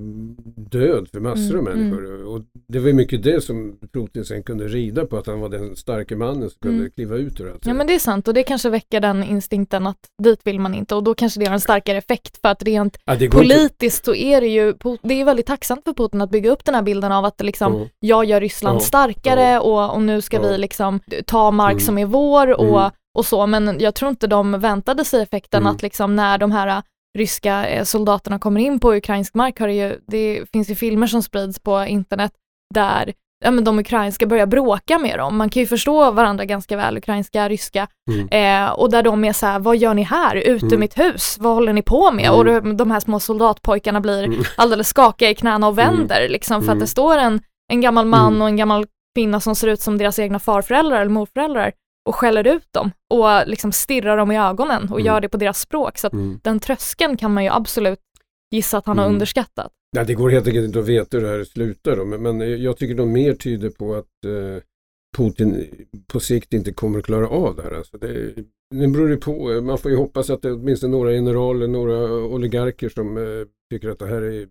död för massor av Mm, människor. Och det var ju mycket det som Putin sen kunde rida på, att han var den starke mannen som kunde Mm. kliva ut ur allt. Ja men det är sant och det kanske väcker den instinkten att dit vill man inte och då kanske det har en starkare effekt för att rent ja, det går inte- politiskt så är det ju, det är väldigt tacksamt för Putin att bygga upp den här bilden av att liksom, Ja. jag gör Ryssland Ja. starkare och, och nu ska vi liksom ta mark Mm. som är vår och, Mm. och så, men jag tror inte de väntade sig effekten Mm. att liksom när de här äh, ryska eh, soldaterna kommer in på ukrainsk mark har det ju, det finns ju filmer som sprids på internet där ja, men de ukrainska börjar bråka med dem. Man kan ju förstå varandra ganska väl, ukrainska, ryska. Mm. Eh, och där de är så här, vad gör ni här? Ut ur Mm. mitt hus, vad håller ni på med? Mm. Och de, de här små soldatpojkarna blir Mm. alldeles skakiga i knäna och vänder liksom för att Mm. det står en, en gammal man Mm. och en gammal kvinna som ser ut som deras egna farföräldrar eller morföräldrar och skäller ut dem och liksom stirrar dem i ögonen och Mm. gör det på deras språk. Så att Mm. den tröskeln kan man ju absolut gissa att han har Mm. underskattat. Ja, det går helt enkelt inte att veta hur det här slutar då, men, men jag tycker de mer tyder på att eh, Putin på sikt inte kommer att klara av det här. Alltså det, det beror ju på, man får ju hoppas att det är åtminstone några generaler, några oligarker som eh, tycker att det här är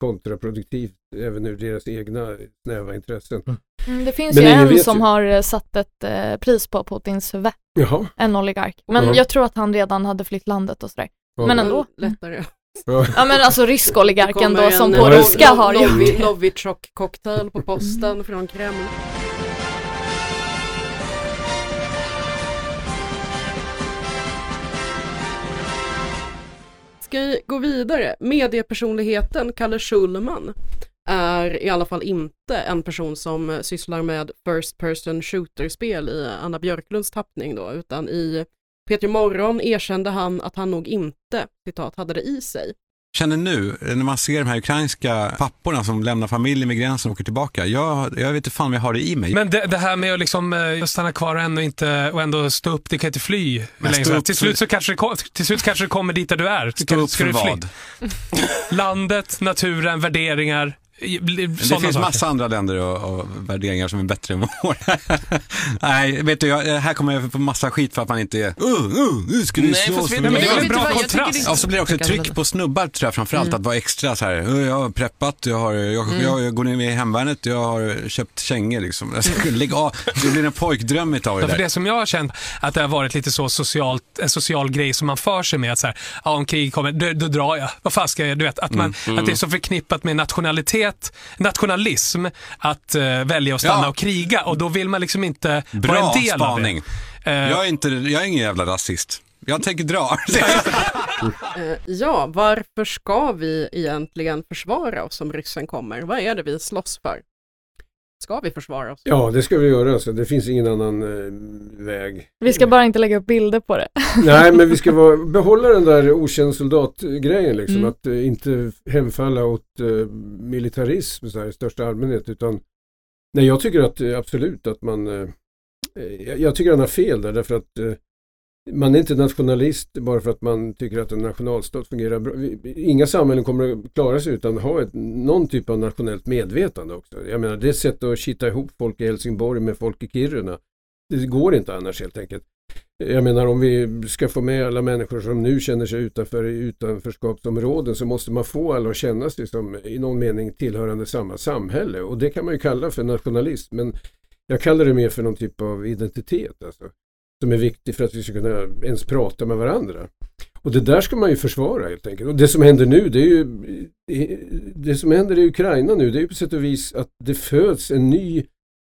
kontraproduktivt även ur deras egna snäva intressen. Mm, det finns Men ju en som ju. har eh, satt ett eh, pris på Putins vett, Jaha. en oligark. Men Ja. jag tror att han redan hade flytt landet och sådär. Ja. Men ändå. Lättare. Ja. Men alltså rysk oligarken då som på eh, ryska har det. Novichok-cocktail på posten från Kreml. Ska vi gå vidare? Mediepersonligheten Kalle Schulman är i alla fall inte en person som sysslar med first person shooter-spel i Anna Björklunds tappning då, utan i Peter Morgon erkände han att han nog inte, citat, hade det i sig. känner nu, när man ser de här ukrainska papporna som lämnar familjen med gränsen och åker tillbaka. Jag, jag vet inte fan vad jag har det i mig. Men det, det här med att liksom, eh, stanna kvar och ändå, inte, och ändå stå upp, det kan inte fly. upp till, slut så kanske det, kom- till slut kanske det kommer dit där du är. Stå Ska, upp för du vad? Landet, naturen, värderingar. Bli- Det finns massa andra länder och, och värderingar som är bättre än vår. Nej, vet du, jag, här kommer jag få massa skit för att man inte är uh, uh, nu ska fast vi- för men det miljön." var vet en du bra kontrast. Ja, så blir det också ett tryck på snubbar tror jag framförallt att vara extra så här, "Uh, jag har preppat, jag, har, jag, jag, jag går ner i hemvärnet, jag har köpt kängor liksom. Alltså, Lägg av, det blir en pojkdröm utav det Ja, för där. det som jag har känt att det har varit lite så socialt, en social grej som man för sig med att så här, ja, om krig kommer, då, då drar jag. Vad fan ska jag, du vet, att, man, Mm, att det är så förknippat med nationalitet, nationalism, att eh, välja att stanna Ja. och kriga och då vill man liksom inte vara Bra en del spaning. av det. Eh, Jag är, inte, jag är ingen jävla rasist. Jag tänker dra. Ja, varför ska vi egentligen försvara oss om ryssen kommer? Vad är det vi slåss för? Ska vi försvara oss? Ja, det ska vi göra. Så det finns ingen annan eh, väg. Vi ska bara inte lägga upp bilder på det. Nej, men vi ska vara, behålla den där okänd soldat-grejen liksom. Mm. Att eh, inte hemfalla åt eh, militarism så här, i största allmänhet. Utan, nej, jag tycker att eh, absolut att man... Eh, eh, jag, jag tycker han har fel där därför att eh, man är inte nationalist bara för att man tycker att en nationalstat fungerar bra. Inga samhällen kommer att klara sig utan att ha ett, någon typ av nationellt medvetande också. Jag menar, det är ett sätt att kitta ihop folk i Helsingborg med folk i Kiruna. Det går inte annars helt enkelt. Jag menar om vi ska få med alla människor som nu känner sig utanför i utanförskapsområden så måste man få alla att känna sig som i någon mening tillhörande samma samhälle och det kan man ju kalla för nationalism men jag kallar det mer för någon typ av identitet alltså, som är viktig för att vi ska kunna ens prata med varandra. Och det där ska man ju försvara helt enkelt. Och det som händer nu, det är ju det som händer i Ukraina nu, det är ju på sätt och vis att det föds en ny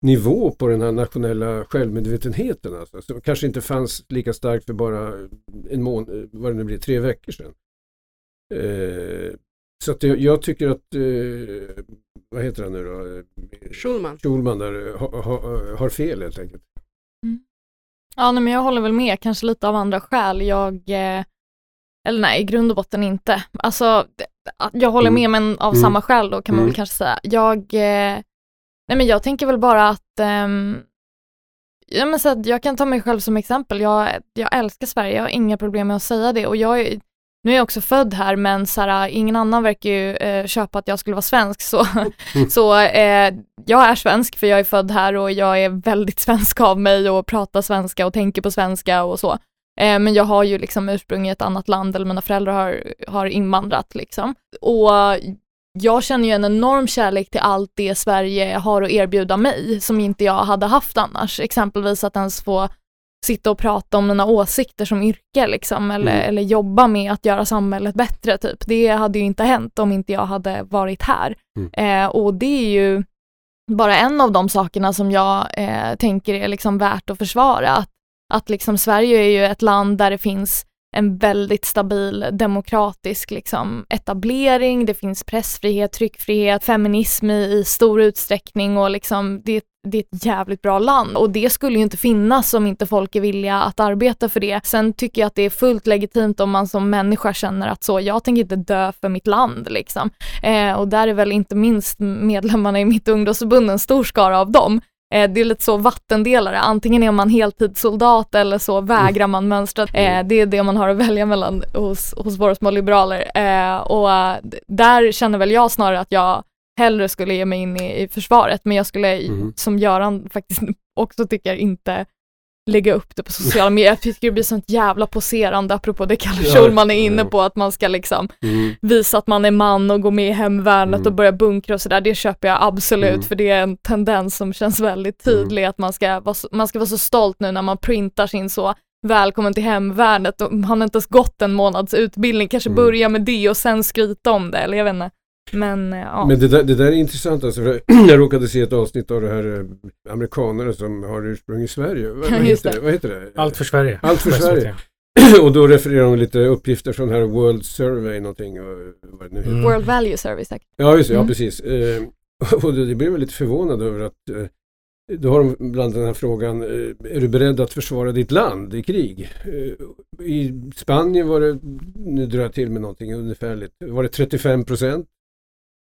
nivå på den här nationella självmedvetenheten. Alltså, som kanske inte fanns lika starkt för bara en månad, vad det nu blir, tre veckor sedan. Eh, så att jag, jag tycker att, eh, vad heter han nu då? Schulman. Schulman där, ha, ha, har fel helt enkelt. Ja, nej, men jag håller väl med, kanske lite av andra skäl. Jag, eh, eller nej, i grund och botten inte. Alltså, jag håller Mm. med men av Mm. samma skäl då kan man Mm. väl kanske säga. Jag, eh, nej men jag tänker väl bara att, ehm, ja, men så jag kan ta mig själv som exempel. Jag, jag älskar Sverige, jag har inga problem med att säga det och jag nu är jag också född här men så här, ingen annan verkar ju eh, köpa att jag skulle vara svensk så, så eh, jag är svensk för jag är född här och jag är väldigt svensk av mig och pratar svenska och tänker på svenska och så. Eh, men jag har ju liksom ursprung i ett annat land eller mina föräldrar har, har invandrat liksom. Och jag känner ju en enorm kärlek till allt det Sverige har att erbjuda mig som inte jag hade haft annars. Exempelvis att ens få sitta och prata om mina åsikter som yrke liksom, eller, Mm. eller jobba med att göra samhället bättre typ. Det hade ju inte hänt om inte jag hade varit här. Eh, och det är ju bara en av de sakerna som jag eh, tänker är liksom värt att försvara. Att, att liksom Sverige är ju ett land där det finns en väldigt stabil demokratisk liksom, etablering, det finns pressfrihet, tryckfrihet, feminism i, i stor utsträckning och liksom, det, det är ett jävligt bra land och det skulle ju inte finnas om inte folk är villiga att arbeta för det. Sen tycker jag att det är fullt legitimt om man som människa känner att så, jag tänker inte dö för mitt land liksom. Eh, och där är väl inte minst medlemmarna i mitt ungdomsförbund en stor skara av dem. Eh, det är lite så vattendelare, antingen är man heltidssoldat eller så vägrar man mönstra. Eh, det är det man har att välja mellan hos, hos våra små liberaler. Eh, och eh, där känner väl jag snarare att jag hellre skulle ge mig in i, i försvaret, men jag skulle, Mhm. som Göran faktiskt också tycker, inte lägga upp det på sociala medier. Jag tycker det blir sånt jävla poserande, apropå det Kalle Schulman är inne på, att man ska liksom Mm. visa att man är man och gå med i hemvärnet Mm. och börja bunkra och sådär, det köper jag absolut Mm. för det är en tendens som känns väldigt tydlig att man ska, vara så, man ska vara så stolt nu när man printar sin så välkommen till hemvärnet och man har inte ens gått en månads utbildning, kanske Mm. börja med det och sen skryta om det, eller jag vet inte. Men eh, ja. Men det där, det där är intressant alltså. För jag råkade se ett avsnitt av det här eh, amerikanare som har ursprung i Sverige. Vad, vad, heter, det. vad heter det? Allt för Sverige. Allt för Sverige. Och då refererar de lite uppgifter från här World Survey någonting. Och vad nu heter. Mm. World Value Service säkert. Ja, just det. Ja, Mm. precis. Eh, och det, blev jag lite förvånad över att eh, då har de bland den här frågan, eh, är du beredd att försvara ditt land i krig? Eh, I Spanien var det, nu drar jag till med någonting ungefärligt, var det 35 procent.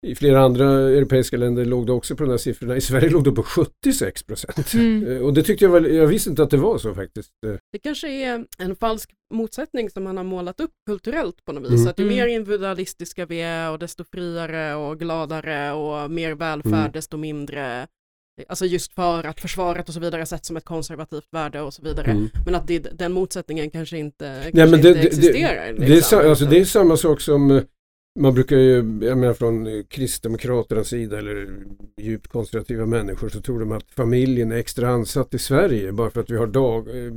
I flera andra europeiska länder låg det också på de här siffrorna. I Sverige låg det på 76 procent. Mm. Eh, Och det tyckte jag väl, jag visste inte att det var så faktiskt. Eh, Det kanske är en falsk motsättning som man har målat upp kulturellt på något vis. Mm. Att ju Mm. mer individualistiska vi är och desto friare och gladare och mer välfärd Mm. desto mindre Alltså just för att försvaret och så vidare sätts som ett konservativt värde och så vidare. Mm. Men att det, den motsättningen kanske inte, Nej, kanske men det, inte det, existerar. det, det, är, liksom. alltså, det är samma sak som eh, man brukar ju, jag menar från Kristdemokraternas sida eller djupt konservativa människor så tror de att familjen är extra ansatt i Sverige bara för att vi har dag, eh,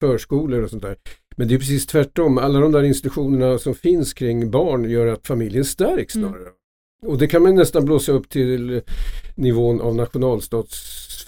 förskolor och sånt där. Men det är precis tvärtom. Alla de där institutionerna som finns kring barn gör att familjen stärks Mm. snarare. Och det kan man nästan blåsa upp till nivån av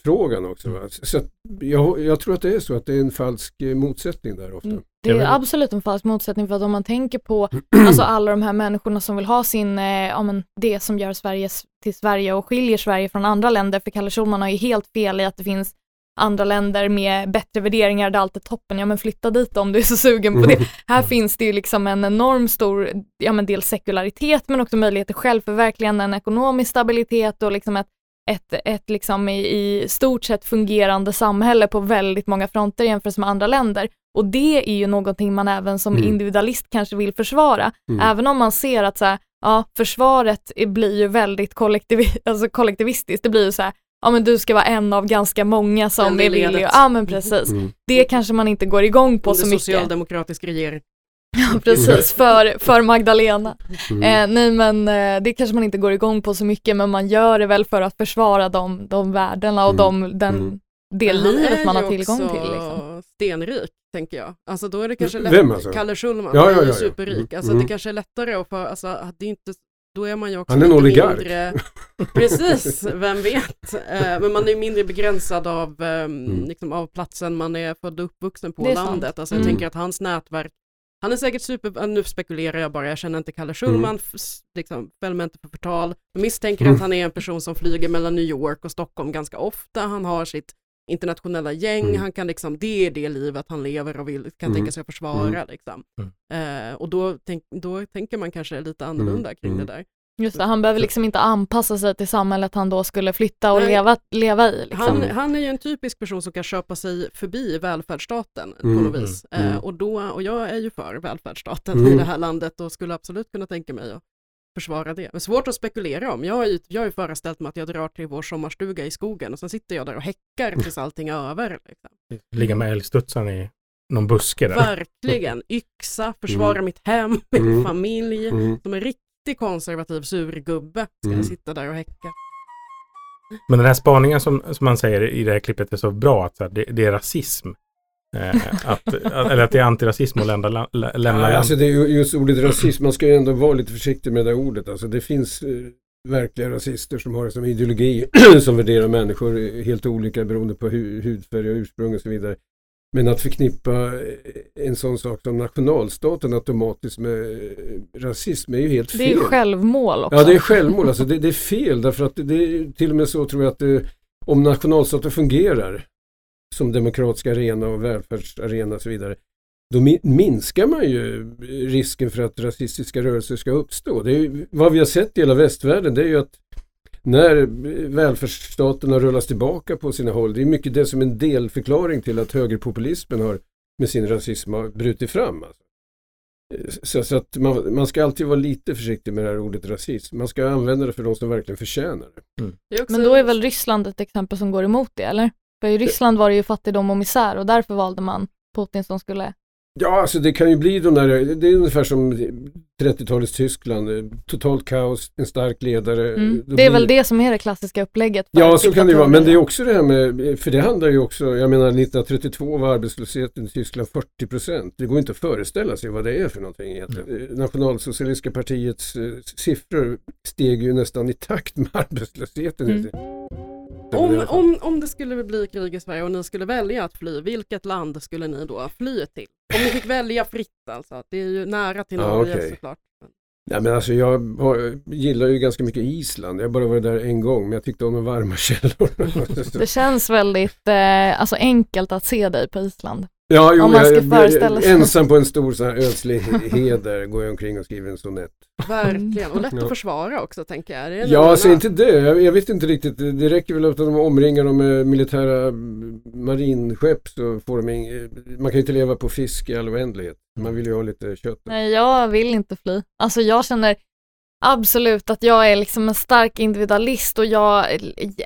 nationalstatsfrågan också. Va? Så att jag, jag tror att det är så att det är en falsk eh, motsättning där ofta. Mm. Det är absolut en falsk motsättning för att om man tänker på alltså alla de här människorna som vill ha sin, eh, ja men det som gör Sverige till Sverige och skiljer Sverige från andra länder, för Kalle Schulman har ju helt fel i att det finns andra länder med bättre värderingar där allt är toppen, ja men flytta dit om du är så sugen på det. Här finns det ju liksom en enorm stor, ja men dels sekularitet men också möjlighet till självförverkligande, en ekonomisk stabilitet och liksom ett, ett, ett liksom i, i stort sett fungerande samhälle på väldigt många fronter jämfört med andra länder. Och det är ju någonting man även som Mm. individualist kanske vill försvara. Mm. Även om man ser att så här, ja, försvaret blir ju väldigt kollektiv, alltså kollektivistiskt. Det blir ju så här, ja men du ska vara en av ganska många som är villiga, ledet. ja men precis. Mm. Det kanske man inte går igång på Under så mycket. socialdemokratisk regering. Ja, precis, för, för Magdalena. Mm. Eh, nej men eh, det kanske man inte går igång på så mycket men man gör det väl för att försvara de, de värdena och Mm. de, den, Mm. det Men livet är man har tillgång också till. Liksom. stenrik, tänker jag. Alltså då är det kanske Vem lätt- alltså? Kalle Schulman, Ja, ja, är ja, ja. superrik. Alltså Mm. det kanske är lättare att få, alltså det är inte, då är man ju också Han är en oligark. mindre, precis, vem vet. Eh, Men man är ju mindre begränsad av, ehm, Mm. liksom, av platsen man är född och uppvuxen på Det är sant. landet. Alltså jag Mm. tänker att hans nätverk, han är säkert super, nu spekulerar jag bara, jag känner inte Kalle Schulman, s- liksom, fäll mig inte för förtal. Jag misstänker Mm. att han är en person som flyger mellan New York och Stockholm ganska ofta. Han har sitt internationella gäng, Mm. han kan liksom, det är det livet han lever och vill, kan Mm. tänka sig att försvara. Mm. Liksom. Mm. Eh, och då, tänk, då tänker man kanske lite annorlunda kring Mm. det där. Just det, han behöver liksom inte anpassa sig till samhället han då skulle flytta och Nej. leva, leva i. Liksom. Han, han är ju en typisk person som kan köpa sig förbi välfärdsstaten på Mm. något vis. Mm. Eh, och, då, och jag är ju för välfärdsstaten Mm. i det här landet och skulle absolut kunna tänka mig att försvara det. Men svårt att spekulera om. Jag har ju, jag har ju föreställt mig att jag drar till vår sommarstuga i skogen och sen sitter jag där och häckar tills allting är över. Liksom. Ligga med älgstudsaren i någon buske där. Verkligen. Yxa, försvara mitt hem, min Mm. familj. Mm. Som en riktig konservativ surgubbe ska Mm. sitta där och häcka. Men den här spaningen som, som man säger i det här klippet är så bra att så här, det, det är rasism. Eh, att, eller att det är antirasism att lämna, lä- lämna Ja, land. alltså det är ju just ordet rasism, man ska ju ändå vara lite försiktig med det där ordet. Alltså det finns eh, verkliga rasister som har det som ideologi som värderar människor helt olika beroende på hu hudfärg och ursprung och så vidare. Men att förknippa eh, en sån sak som nationalstaten automatiskt med eh, rasism är ju helt fel. Det är självmål också. Ja, det är självmål. Alltså det, det är fel därför att det, det är till och med så tror jag att det, om nationalstaten fungerar som demokratisk arena och välfärdsarena och så vidare, då mi- minskar man ju risken för att rasistiska rörelser ska uppstå. Det är ju, vad vi har sett i hela västvärlden det är ju att när välfärdsstaten har rullats tillbaka på sina håll, det är mycket det som en delförklaring till att högerpopulismen har med sin rasism har brutit fram. Alltså. Så, så att man, man ska alltid vara lite försiktig med det här ordet rasism. Man ska använda det för de som verkligen förtjänar det. Också- Men då är väl Ryssland ett exempel som går emot det, eller? För i Ryssland var det ju fattigdom och misär och därför valde man Putin som skulle... Ja, alltså det kan ju bli de där, det är ungefär som 30-talets Tyskland, totalt kaos, en stark ledare. Mm. Det är blir- väl det som är det klassiska upplägget. Ja, så kan det ju vara. Men det är också det här med, för det handlar ju också, jag menar 1932 var arbetslösheten i Tyskland 40 procent. Det går inte att föreställa sig vad det är för någonting egentligen. Eh, Nationalsocialistiska partiets eh, siffror steg ju nästan i takt med arbetslösheten. Mm. Om, om, om det skulle bli krig i Sverige och ni skulle välja att fly, vilket land skulle ni då fly till? Om ni fick välja fritt alltså. Det är ju nära till Norge okej. såklart. Nej men alltså jag gillar ju ganska mycket Island. Jag har bara varit där en gång men jag tyckte om de varma källorna. Det känns väldigt eh, alltså enkelt att se dig på Island. Ja, jo, om man jag, ska jag, föreställa sig. ensam på en stor sån här ödslig heder går jag omkring och skriver en sonett. Verkligen, och lätt Ja. att försvara också tänker jag. Ja, alltså inte det. Jag, jag vet inte riktigt. Det räcker väl att de omringar dem med militära marinskepp så får de ing, Man kan ju inte leva på fisk i all oändlighet. Man vill ju ha lite kött. Nej, jag vill inte fly. Alltså jag känner absolut att jag är liksom en stark individualist och jag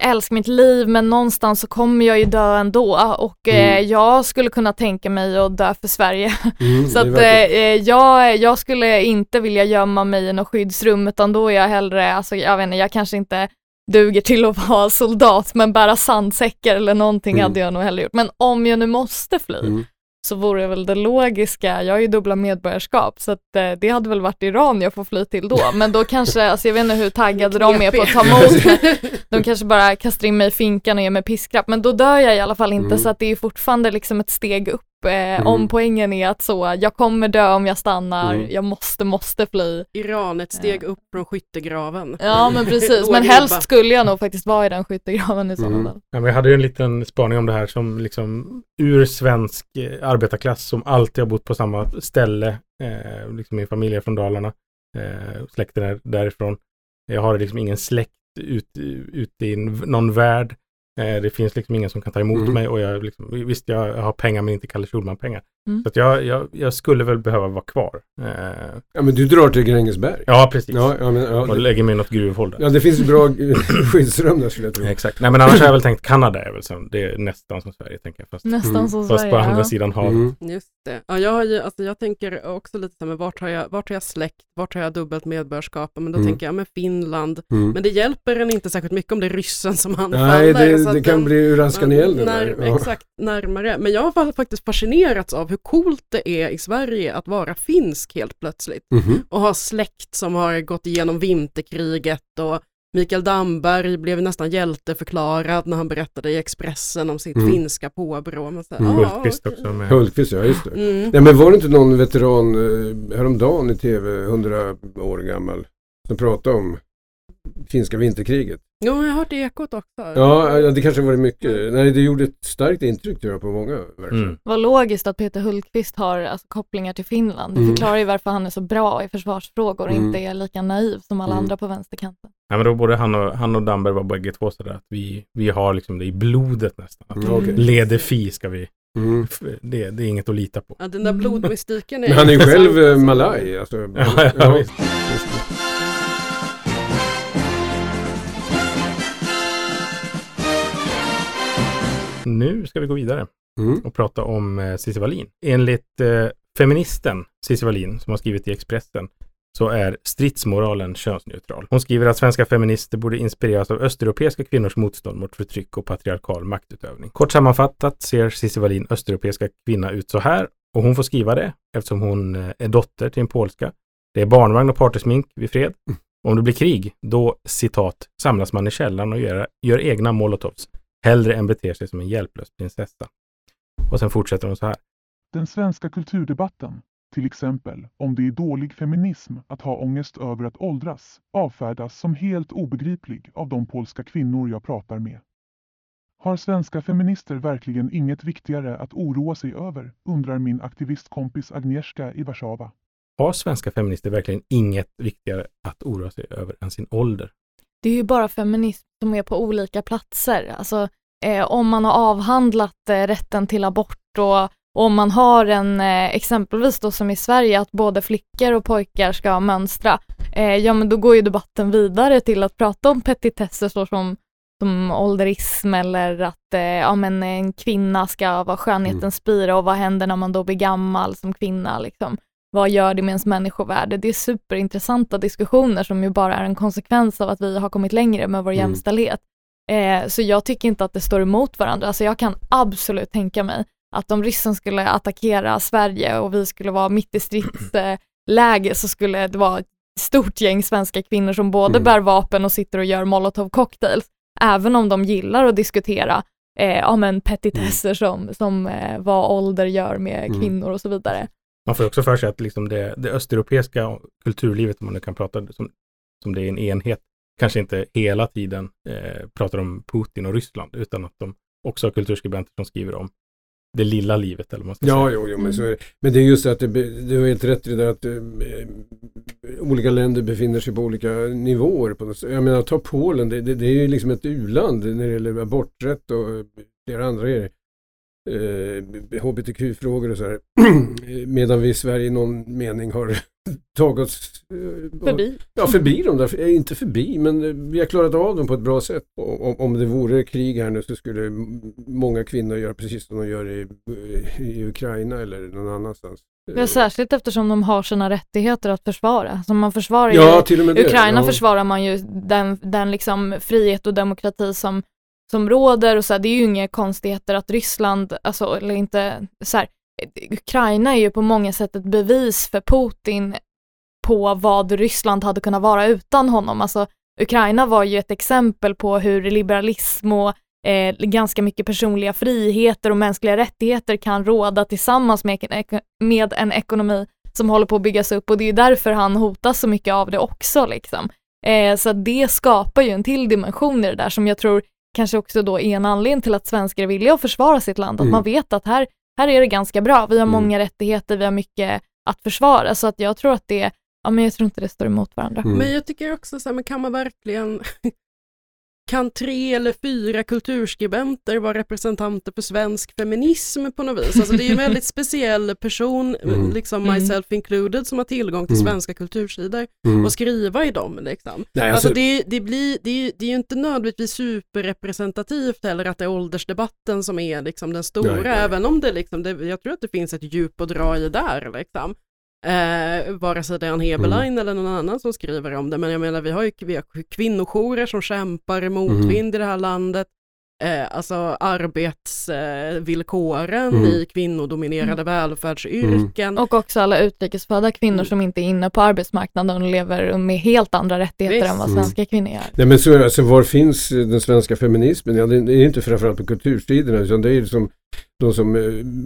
älskar mitt liv men någonstans så kommer jag ju dö ändå och eh, Mm. jag skulle kunna tänka mig att dö för Sverige. Mm, Så att verkligen- eh, jag, jag skulle inte vilja gömma mig i något skyddsrum utan då är jag hellre, alltså jag vet inte, jag kanske inte duger till att vara soldat men bära sandsäckar eller någonting Mm. hade jag nog hellre gjort. Men om jag nu måste fly Mm. Så vore väl det logiska, jag har ju dubbla medborgarskap så att eh, det hade väl varit Iran jag får fly till då. Men då kanske, alltså jag vet inte hur taggade de är på att ta emot mig. De kanske bara kastar in mig i finkan och ger mig piskrapp. Men då dör jag i alla fall inte Mm. så att det är fortfarande liksom ett steg upp. Eh, Mm. Om poängen är att så, jag kommer dö om jag stannar, Mm. jag måste, måste fly. Iran, ett steg upp från skyttegraven. Ja men precis, men helst skulle jag nog faktiskt vara i den skyttegraven i sådana Mm. fall. Ja, men jag hade ju en liten spaning om det här som liksom ur svensk eh, arbetarklass som alltid har bott på samma ställe. Eh, liksom min familj är från Dalarna. Eh, släkten är därifrån. Jag har liksom ingen släkt ute ut i någon värld. Eh, det finns liksom ingen som kan ta emot Mm. mig och jag liksom, visst jag har pengar men inte Kalle Schulman-pengar. Mm. Så att jag, jag, jag skulle väl behöva vara kvar. Eh, Ja, men du drar till Grängesberg. ja, precis. Ja, ja, men, ja, och det, lägger mig i något gruvhål där. ja, det finns bra skyddsrum där skulle jag tro. Exakt. Nej men annars har jag väl tänkt Kanada är väl som, det är nästan som Sverige tänker jag. Fast, Nästan Mm. som fast Sverige. på andra ja. sidan havet. Mm. Just det. Ja, jag, har ju, alltså jag tänker också lite så här, men vart har jag, vart har jag släkt, vart har jag dubbelt medborgarskap? Men då Mm. tänker jag, men Finland. Mm. Men det hjälper en inte särskilt mycket om det är ryssen som anfaller. Det, det kan den- bli ur askan i elden. när. Ja. Exakt, närmare. Men jag har faktiskt fascinerats av hur coolt det är i Sverige att vara finsk helt plötsligt. Mhm. Och ha släkt som har gått igenom vinterkriget och Mikael Damberg blev nästan hjälteförklarad när han berättade i Expressen om sitt Mm. finska påbrå. Så Mm. ja, Hultqvist också med. Hultqvist, ja just det. Mm. Nej men var det inte någon veteran eh, häromdagen i tv, 100 år gammal, som pratade om finska vinterkriget? Jo, jag har hört Ekot också. Ja, ja, det kanske var det mycket. Nej, det gjorde ett starkt intryck tror jag på många. verkligen. Mm. Vad logiskt att Peter Hultqvist har alltså, kopplingar till Finland. Det Mm. förklarar ju varför han är så bra i försvarsfrågor och Mm. inte är lika naiv som alla Mm. andra på vänsterkanten. Nej, men då både han och, han och Damberg var bägge två sådär att vi, vi har liksom det i blodet nästan. Att Mm. Leder fi ska vi, Mm. det, det är inget att lita på. Ja, den där blodmystiken är Men han är ju själv eh, alltså. malaj. Alltså, Ja, ja, visst. Nu ska vi gå vidare Mm. och prata om eh, Cissi Wallin. Enligt eh, feministen Cissi Wallin, som har skrivit i Expressen, så är stridsmoralen könsneutral. Hon skriver att svenska feminister borde inspireras av östeuropeiska kvinnors motstånd mot förtryck och patriarkal maktutövning. Kort sammanfattat ser Cissi Wallin östeuropeiska kvinna ut så här och hon får skriva det eftersom hon eh, är dotter till en polska. Det är barnvagn och partysmink vid fred. Om det blir krig, då citat samlas man i källaren och gör, gör egna molotovs hellre än beter sig som en hjälplös prinsessa. Och sen fortsätter hon så här. Den svenska kulturdebatten, till exempel om det är dålig feminism att ha ångest över att åldras, avfärdas som helt obegriplig av de polska kvinnor jag pratar med. Har svenska feminister verkligen inget viktigare att oroa sig över, undrar min aktivistkompis Agnieszka i Warszawa. Har svenska feminister verkligen inget viktigare att oroa sig över än sin ålder? Det är ju bara feminism som är på olika platser. Alltså, eh, om man har avhandlat eh, rätten till abort och om man har en, eh, exempelvis då som i Sverige, att både flickor och pojkar ska mönstra, eh, ja men då går ju debatten vidare till att prata om petitesser såsom som ålderism eller att eh, ja, men en kvinna ska vara skönhetens spira och vad händer när man då blir gammal som kvinna liksom. Vad gör det med ens människovärde? Det är superintressanta diskussioner som ju bara är en konsekvens av att vi har kommit längre med vår Mm. jämställdhet. Eh, så jag tycker inte att det står emot varandra. Alltså jag kan absolut tänka mig att om ryssen skulle attackera Sverige och vi skulle vara mitt i stridsläge så skulle det vara ett stort gäng svenska kvinnor som både Mm. bär vapen och sitter och gör molotov cocktails. Även om de gillar att diskutera eh, ja, men petitesser som, som eh, vad ålder gör med Mm. kvinnor och så vidare. Man får också för sig att liksom det, det östeuropeiska kulturlivet, om man nu kan prata som, som det är en enhet, kanske inte hela tiden eh, pratar om Putin och Ryssland, utan att de också har kulturskribenter som skriver om det lilla livet, eller man ska Ja, säga. jo, jo, men så är det. Men det är just att det, du har helt rätt i det där att eh, olika länder befinner sig på olika nivåer. På något. Jag menar, ta Polen, det, det, det är ju liksom ett u-land när det gäller aborträtt och eh, flera andra grejer. Eh, HBTQ-frågor och så här. Medan vi i Sverige i någon mening har tagit oss eh, Förbi. Ja, förbi dem där. Eh, Inte förbi, men eh, vi har klarat av dem på ett bra sätt. Om, om det vore krig här nu så skulle många kvinnor göra precis som de gör i, i Ukraina eller någon annanstans. Ja, särskilt eftersom de har sina rättigheter att försvara. Så man försvarar ju, Ja, det. Ukraina ja. försvarar man ju den, den liksom frihet och demokrati som, som råder och så här, det är ju inga konstigheter att Ryssland, alltså eller inte så här, Ukraina är ju på många sätt ett bevis för Putin på vad Ryssland hade kunnat vara utan honom. Alltså Ukraina var ju ett exempel på hur liberalism och eh, ganska mycket personliga friheter och mänskliga rättigheter kan råda tillsammans med, en med en ekonomi som håller på att byggas upp och det är ju därför han hotas så mycket av det också liksom. Eh, så det skapar ju en till dimension i det där som jag tror kanske också då är en anledning till att svenskar villiga att försvara sitt land, att Mm. man vet att här, här är det ganska bra, vi har Mm. många rättigheter, vi har mycket att försvara, så att jag tror att det, ja men jag tror inte det står emot varandra. Mm. Men jag tycker också så här, men kan man verkligen kan tre eller fyra kulturskribenter vara representanter för svensk feminism på något vis? Alltså det är ju en väldigt speciell person, Mm. liksom Mm. myself included, som har tillgång till Mm. svenska kultursidor Mm. och skriva i dem. Liksom. Nej, Alltså, alltså, det, det, blir, det, det är ju inte nödvändigtvis superrepresentativt heller att det är åldersdebatten som är liksom den stora, Nej, nej. även om det liksom, det, jag tror att det finns ett djup att dra i där. Liksom. Eh, vare sig det är en Heberlein Mm. eller någon annan som skriver om det, men jag menar vi har ju vi har kvinnojourer som kämpar motvind i det här landet. Eh, alltså arbetsvillkoren Mm. i kvinnodominerade välfärdsyrken. Och också alla utrikesfödda kvinnor som inte är inne på arbetsmarknaden och lever med helt andra rättigheter Visst. än vad Mm. svenska kvinnor gör. Nej men så alltså var finns den svenska feminismen? Ja, det är inte framförallt på kultursidorna utan det är liksom de som eh,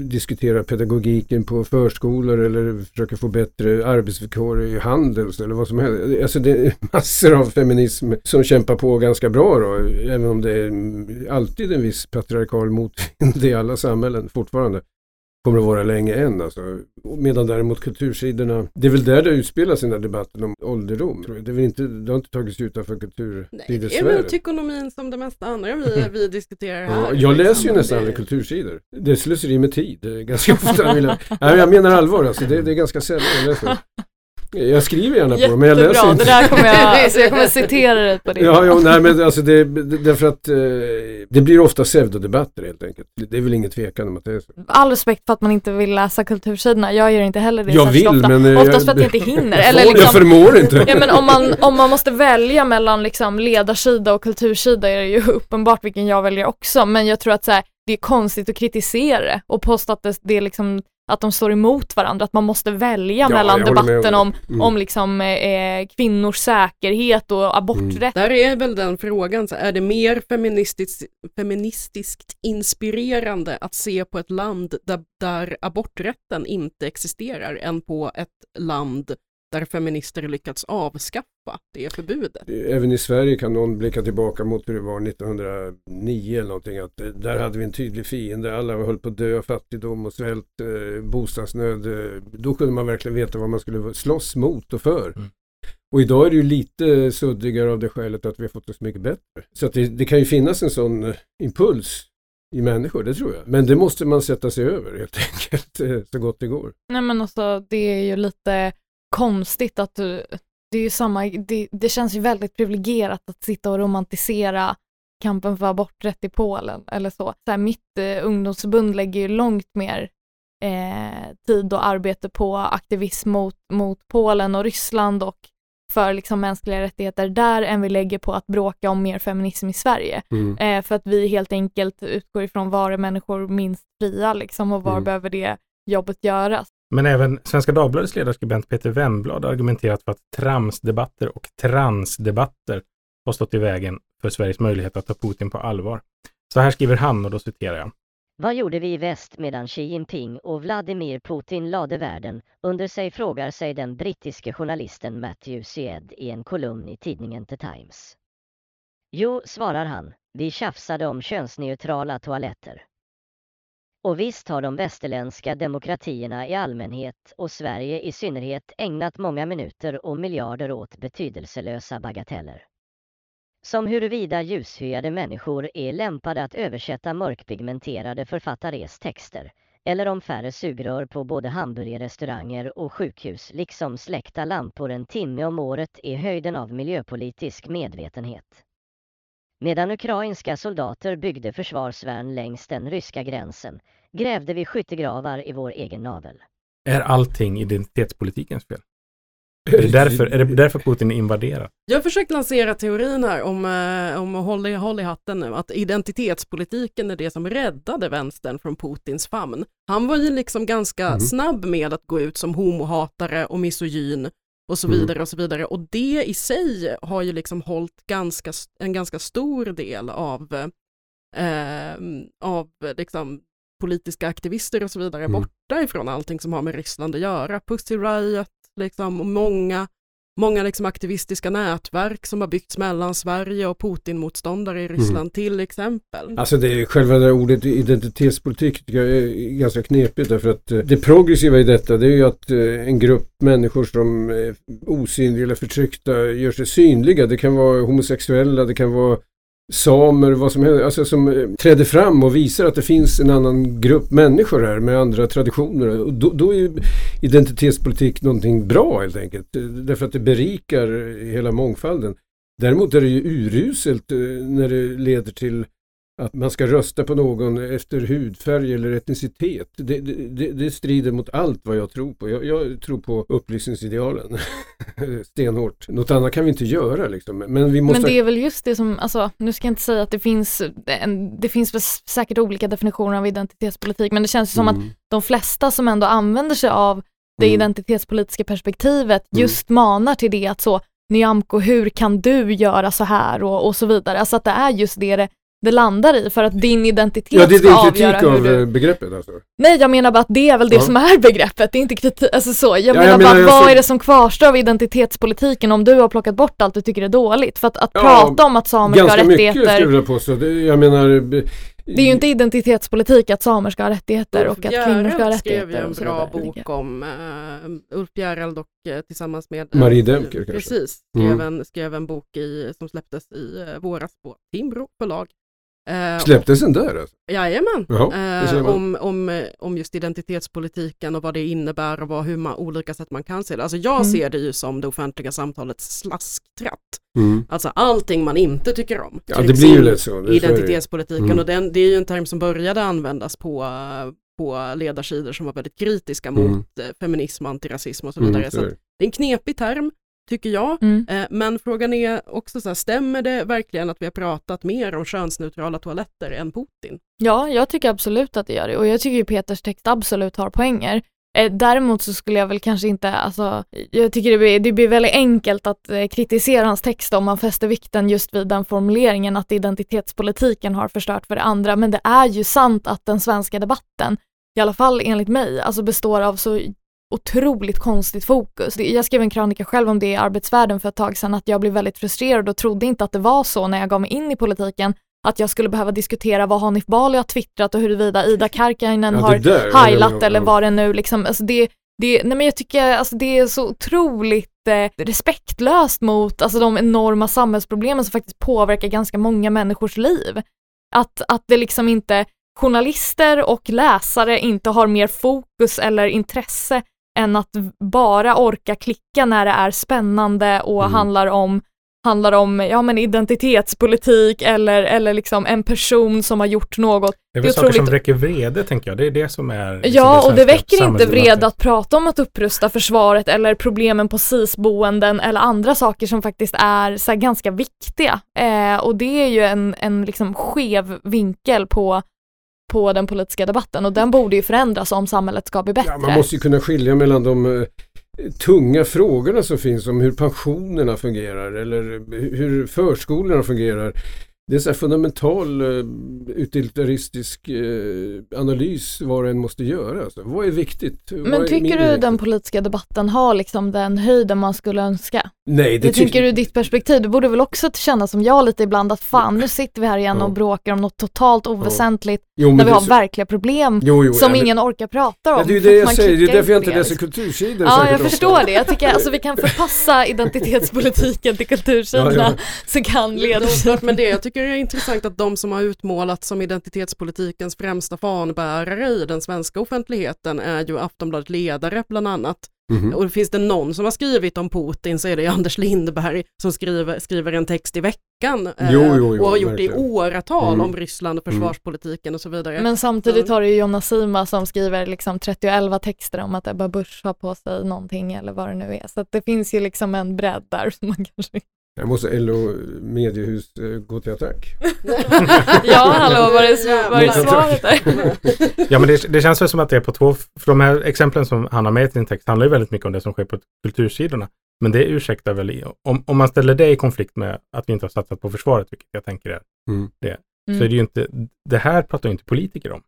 diskuterar pedagogiken på förskolor eller försöker få bättre arbetsvillkor i Handels eller vad som helst. Alltså det är massor av feminism som kämpar på ganska bra då, även om det är alltid en viss patriarkal motvind i alla samhällen fortfarande. Kommer att vara länge än alltså. Medan däremot kultursidorna, det är väl där det utspelas den här debatten om ålderdom. Det, är inte, det har inte tagits utanför Nej, det är väl tykonomin som det mesta andra vi, vi diskuterar här. Ja, jag läser ju liksom. nästan aldrig kultursidor. Det är slöseri med tid. Är ganska ofta. Jag, nej, jag menar allvar alltså. Det, det är ganska sällan jag läser. Jag skriver gärna på dem, men jag läser Jättebra, det inte. där kommer jag, alltså jag kommer citera dig på det. Ja, ja, nej men alltså det, det, därför att eh, det blir ofta pseudodebatter helt enkelt. Det är väl ingen tvekan om att det är så. All respekt för att man inte vill läsa kultursidorna, jag gör inte heller det Jag vill ofta. men... eh, Oftast för att jag inte hinner. jag, Eller får- jag liksom, förmår inte. ja, men om, man, om man måste välja mellan liksom ledarsida och kultursida är det ju uppenbart vilken jag väljer också. Men jag tror att så här, det är konstigt att kritisera det och påstå att det, det är liksom att de står emot varandra, att man måste välja Ja, mellan debatten om, Mm. om liksom, eh, kvinnors säkerhet och aborträtt. Där är väl den frågan, så är det mer feministiskt, feministiskt inspirerande att se på ett land där, där aborträtten inte existerar än på ett land där feminister lyckats avskaffa det förbudet? Även i Sverige kan någon blicka tillbaka mot hur det var 1909 eller någonting. Att eh, där hade vi en tydlig fiende. Alla höll på att dö av fattigdom och svält, eh, bostadsnöd. Eh, då kunde man verkligen veta vad man skulle slåss mot och för. Mm. Och idag är det ju lite suddigare av det skälet att vi har fått det så mycket bättre. Så att det, det kan ju finnas en sån impuls i människor, det tror jag. Men det måste man sätta sig över helt enkelt, så gott det går. Nej men alltså det är ju lite konstigt att du, det är ju samma, det, det känns ju väldigt privilegierat att sitta och romantisera kampen för aborträtt i Polen eller så. så här, mitt eh, ungdomsförbund lägger ju långt mer eh, tid och arbete på aktivism mot, mot Polen och Ryssland och för liksom mänskliga rättigheter där än vi lägger på att bråka om mer feminism i Sverige. Mm. Eh, för att vi helt enkelt utgår ifrån var är människor minst fria liksom och var Mm. behöver det jobbet göras. Men även Svenska Dagbladets ledarskribent Peter Wennblad har argumenterat för att tramsdebatter och transdebatter har stått i vägen för Sveriges möjlighet att ta Putin på allvar. Så här skriver han och då citerar jag. Vad gjorde vi i väst medan Xi Jinping och Vladimir Putin lade världen under sig frågar sig den brittiske journalisten Matthew Syed i en kolumn i tidningen The Times. Jo, svarar han, vi tjafsade om könsneutrala toaletter. Och visst har de västerländska demokratierna i allmänhet och Sverige i synnerhet ägnat många minuter och miljarder åt betydelselösa bagateller. Som huruvida ljushyade människor är lämpade att översätta mörkpigmenterade författares texter, eller om färre sugrör på både hamburgerrestauranger och sjukhus liksom släckta lampor en timme om året är höjden av miljöpolitisk medvetenhet. Medan ukrainska soldater byggde försvarsvärn längs den ryska gränsen grävde vi skyttegravar i vår egen navel. Är allting identitetspolitikens fel? Är det därför, är det därför Putin invaderar? Jag har försökt lansera teorin här om, eh, om håll, i, håll i hatten nu, att identitetspolitiken är det som räddade vänstern från Putins famn. Han var ju liksom ganska Mhm. snabb med att gå ut som homohatare och misogyn och så Mm. vidare och så vidare. Och det i sig har ju liksom hållit ganska, en ganska stor del av, eh, av liksom politiska aktivister och så vidare Mm. borta ifrån allting som har med Ryssland att göra. Pussy Riot, liksom, och många många liksom aktivistiska nätverk som har byggts mellan Sverige och Putin-motståndare i Ryssland till exempel. Alltså det är själva det ordet identitetspolitik tycker jag är ganska knepigt därför att eh, det progressiva i detta det är ju att eh, en grupp människor som är osynliga eller förtryckta gör sig synliga. Det kan vara homosexuella, det kan vara samer, vad som helst, alltså som eh, träder fram och visar att det finns en annan grupp människor här med andra traditioner. Och då, då är ju identitetspolitik någonting bra helt enkelt. Därför att det berikar hela mångfalden. Däremot är det ju uruselt eh, när det leder till att man ska rösta på någon efter hudfärg eller etnicitet. Det, det, det- strider mot allt vad jag tror på. Jag, jag tror på upplysningsidealen stenhårt. Något annat kan vi inte göra liksom. Men vi måste... Men det är väl just det som, alltså nu ska jag inte säga att det finns, en, det finns säkert olika definitioner av identitetspolitik, men det känns ju som att Mm. de flesta som ändå använder sig av det Mm. identitetspolitiska perspektivet Mm. just manar till det att så, Nyamko, hur kan du göra så här och, och så vidare. Alltså att det är just det det, det landar i för att din identitet Ja, det är ska avgöra kritik hur av du... eh, begreppet alltså. Nej, jag menar bara att det är väl det Ja. som är begreppet, det är inte kritik, alltså så. Jag jag menar bara, menar, jag vad så- är det som kvarstår av identitetspolitiken om du har plockat bort allt du tycker är dåligt? För att, att Ja, prata om att samer ska ha Ganska mycket skulle jag rättigheter, vilja påstå. Det, jag menar... eh, det är ju inte identitetspolitik att samer ska ha rättigheter och att kvinnor ska ha Bjäreld skrev ju rättigheter en bra bok om uh, Ulf Bjäreld och eh, tillsammans med Marie Demker kanske? Precis, skrev, Mm. en, skrev en bok i, som släpptes i uh, våras på Timbro förlag. Eh, Släpptes den där alltså? Jajamän, Jaha, eh, om, om, om just identitetspolitiken och vad det innebär och vad, hur man, olika sätt man kan se det. Alltså jag Mm. ser det ju som det offentliga samtalets slasktratt. Mm. Alltså allting man inte tycker om. Ja, det blir ju lätt så. Identitetspolitiken Mm. och den, det är ju en term som började användas på, på ledarsidor som var väldigt kritiska Mm. mot eh, feminism, antirasism och så Mm, vidare. så så det är en knepig term, tycker jag. Mm. Eh, Men frågan är också så här, stämmer det verkligen att vi har pratat mer om könsneutrala toaletter än Putin? Ja, jag tycker absolut att det gör det och jag tycker Peters text absolut har poänger. Eh, däremot så skulle jag väl kanske inte, alltså, jag tycker det blir, det blir väldigt enkelt att eh, kritisera hans text om man fäster vikten just vid den formuleringen att identitetspolitiken har förstört för det andra. Men det är ju sant att den svenska debatten, i alla fall enligt mig, alltså består av så otroligt konstigt fokus. Jag skrev en krönika själv om det i Arbetsvärlden för ett tag sedan, att jag blev väldigt frustrerad och trodde inte att det var så när jag gav mig in i politiken, att jag skulle behöva diskutera vad Hanif Bali har twittrat och huruvida Ida Karkiainen Ja, har där, ja, ja. eller vad det nu liksom, alltså det, det, nej men jag tycker alltså det är så otroligt eh, respektlöst mot alltså de enorma samhällsproblemen som faktiskt påverkar ganska många människors liv. Att, att det liksom inte, journalister och läsare inte har mer fokus eller intresse än att bara orka klicka när det är spännande och Mm. handlar om handlar om ja, men identitetspolitik eller, eller liksom en person som har gjort något. Det är Det är väl saker som väcker vrede, tänker jag. Det är det som är... liksom Ja, och det väcker inte vrede att prata om att upprusta försvaret eller problemen på SIS-boenden eller andra saker som faktiskt är så ganska viktiga. Eh, och det är ju en, en liksom skev vinkel på, på den politiska debatten och den borde ju förändras om samhället ska bli bättre. Ja, man måste ju kunna skilja mellan de eh, tunga frågorna som finns om hur pensionerna fungerar eller hur förskolorna fungerar. Det är en så här fundamental eh, utilitaristisk eh, analys vad en måste göra. Alltså. Vad är viktigt? Vad Men tycker du viktigt? den politiska debatten har liksom den höjden man skulle önska? Nej, det Det tycker du ditt perspektiv, du borde väl också känna som jag lite ibland att fan nu sitter vi här igen Ja. och bråkar om något totalt oväsentligt Jo, men när vi har verkliga problem Jo, jo, som ja, men- ingen orkar prata om. Ja, det är ju för det jag säger, det är därför jag inte läser kultursidor Ja, jag förstår det. Jag tycker alltså vi kan förpassa identitetspolitiken till kultursidorna Ja, så kan ledarsidan... med det. Jag tycker det är intressant att de som har utmålats som identitetspolitikens främsta fanbärare i den svenska offentligheten är ju Aftonbladet Ledare bland annat. Mhm. Och finns det någon som har skrivit om Putin så är det Anders Lindberg som skriver, skriver en text i veckan eh, Jo, jo, jo, och har gjort det i åratal Mm. om Ryssland och försvarspolitiken och så vidare. Men samtidigt har du ju Jonna Sima som skriver liksom 30 och 11 texter om att Ebba Busch har på sig någonting eller vad det nu är. Så att det finns ju liksom en bredd där som man kanske... Jag måste LO mediehus eh, gå till attack. Ja, hallå, vad är, vad är svaret där? Ja, men det, det känns väl som att det är på två... För de här exemplen som han har med i sin text handlar ju väldigt mycket om det som sker på kultursidorna. Men det ursäktar väl, om, om man ställer det i konflikt med att vi inte har satsat på försvaret, vilket jag tänker är Mm. det, Mm. så är det ju inte, det här pratar ju inte politiker om.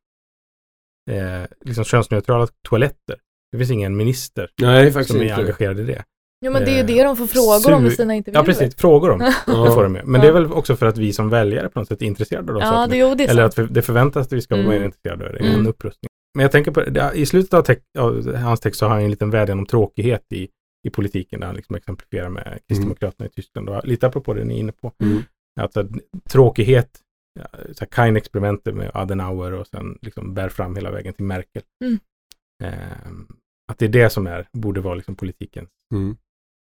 Eh, liksom könsneutrala toaletter. Det finns ingen minister Nej, som är inte. engagerad i det. Jo men det är ju Eh, det de får frågor om i sina intervjuer. Ja, precis. Frågor om. Ja. Det får de ju. Men Ja. det är väl också för att vi som väljare på något sätt är intresserade av de Ja, sakerna. det, jo, det är Eller att det förväntas att vi ska vara Mm. mer intresserade av det. Mm. En upprustning. Men jag tänker på, det- i slutet av, text, av hans text så har han en liten vädjan om tråkighet i, i politiken där han liksom exemplifierar med Kristdemokraterna i Tyskland. Och lite apropå det ni är inne på. Mm. Alltså tråkighet, ja, så här Kain-experimentet med Adenauer och sen liksom bär fram hela vägen till Merkel. Mm. Ehm, att det är det som är, borde vara liksom politiken. Mm.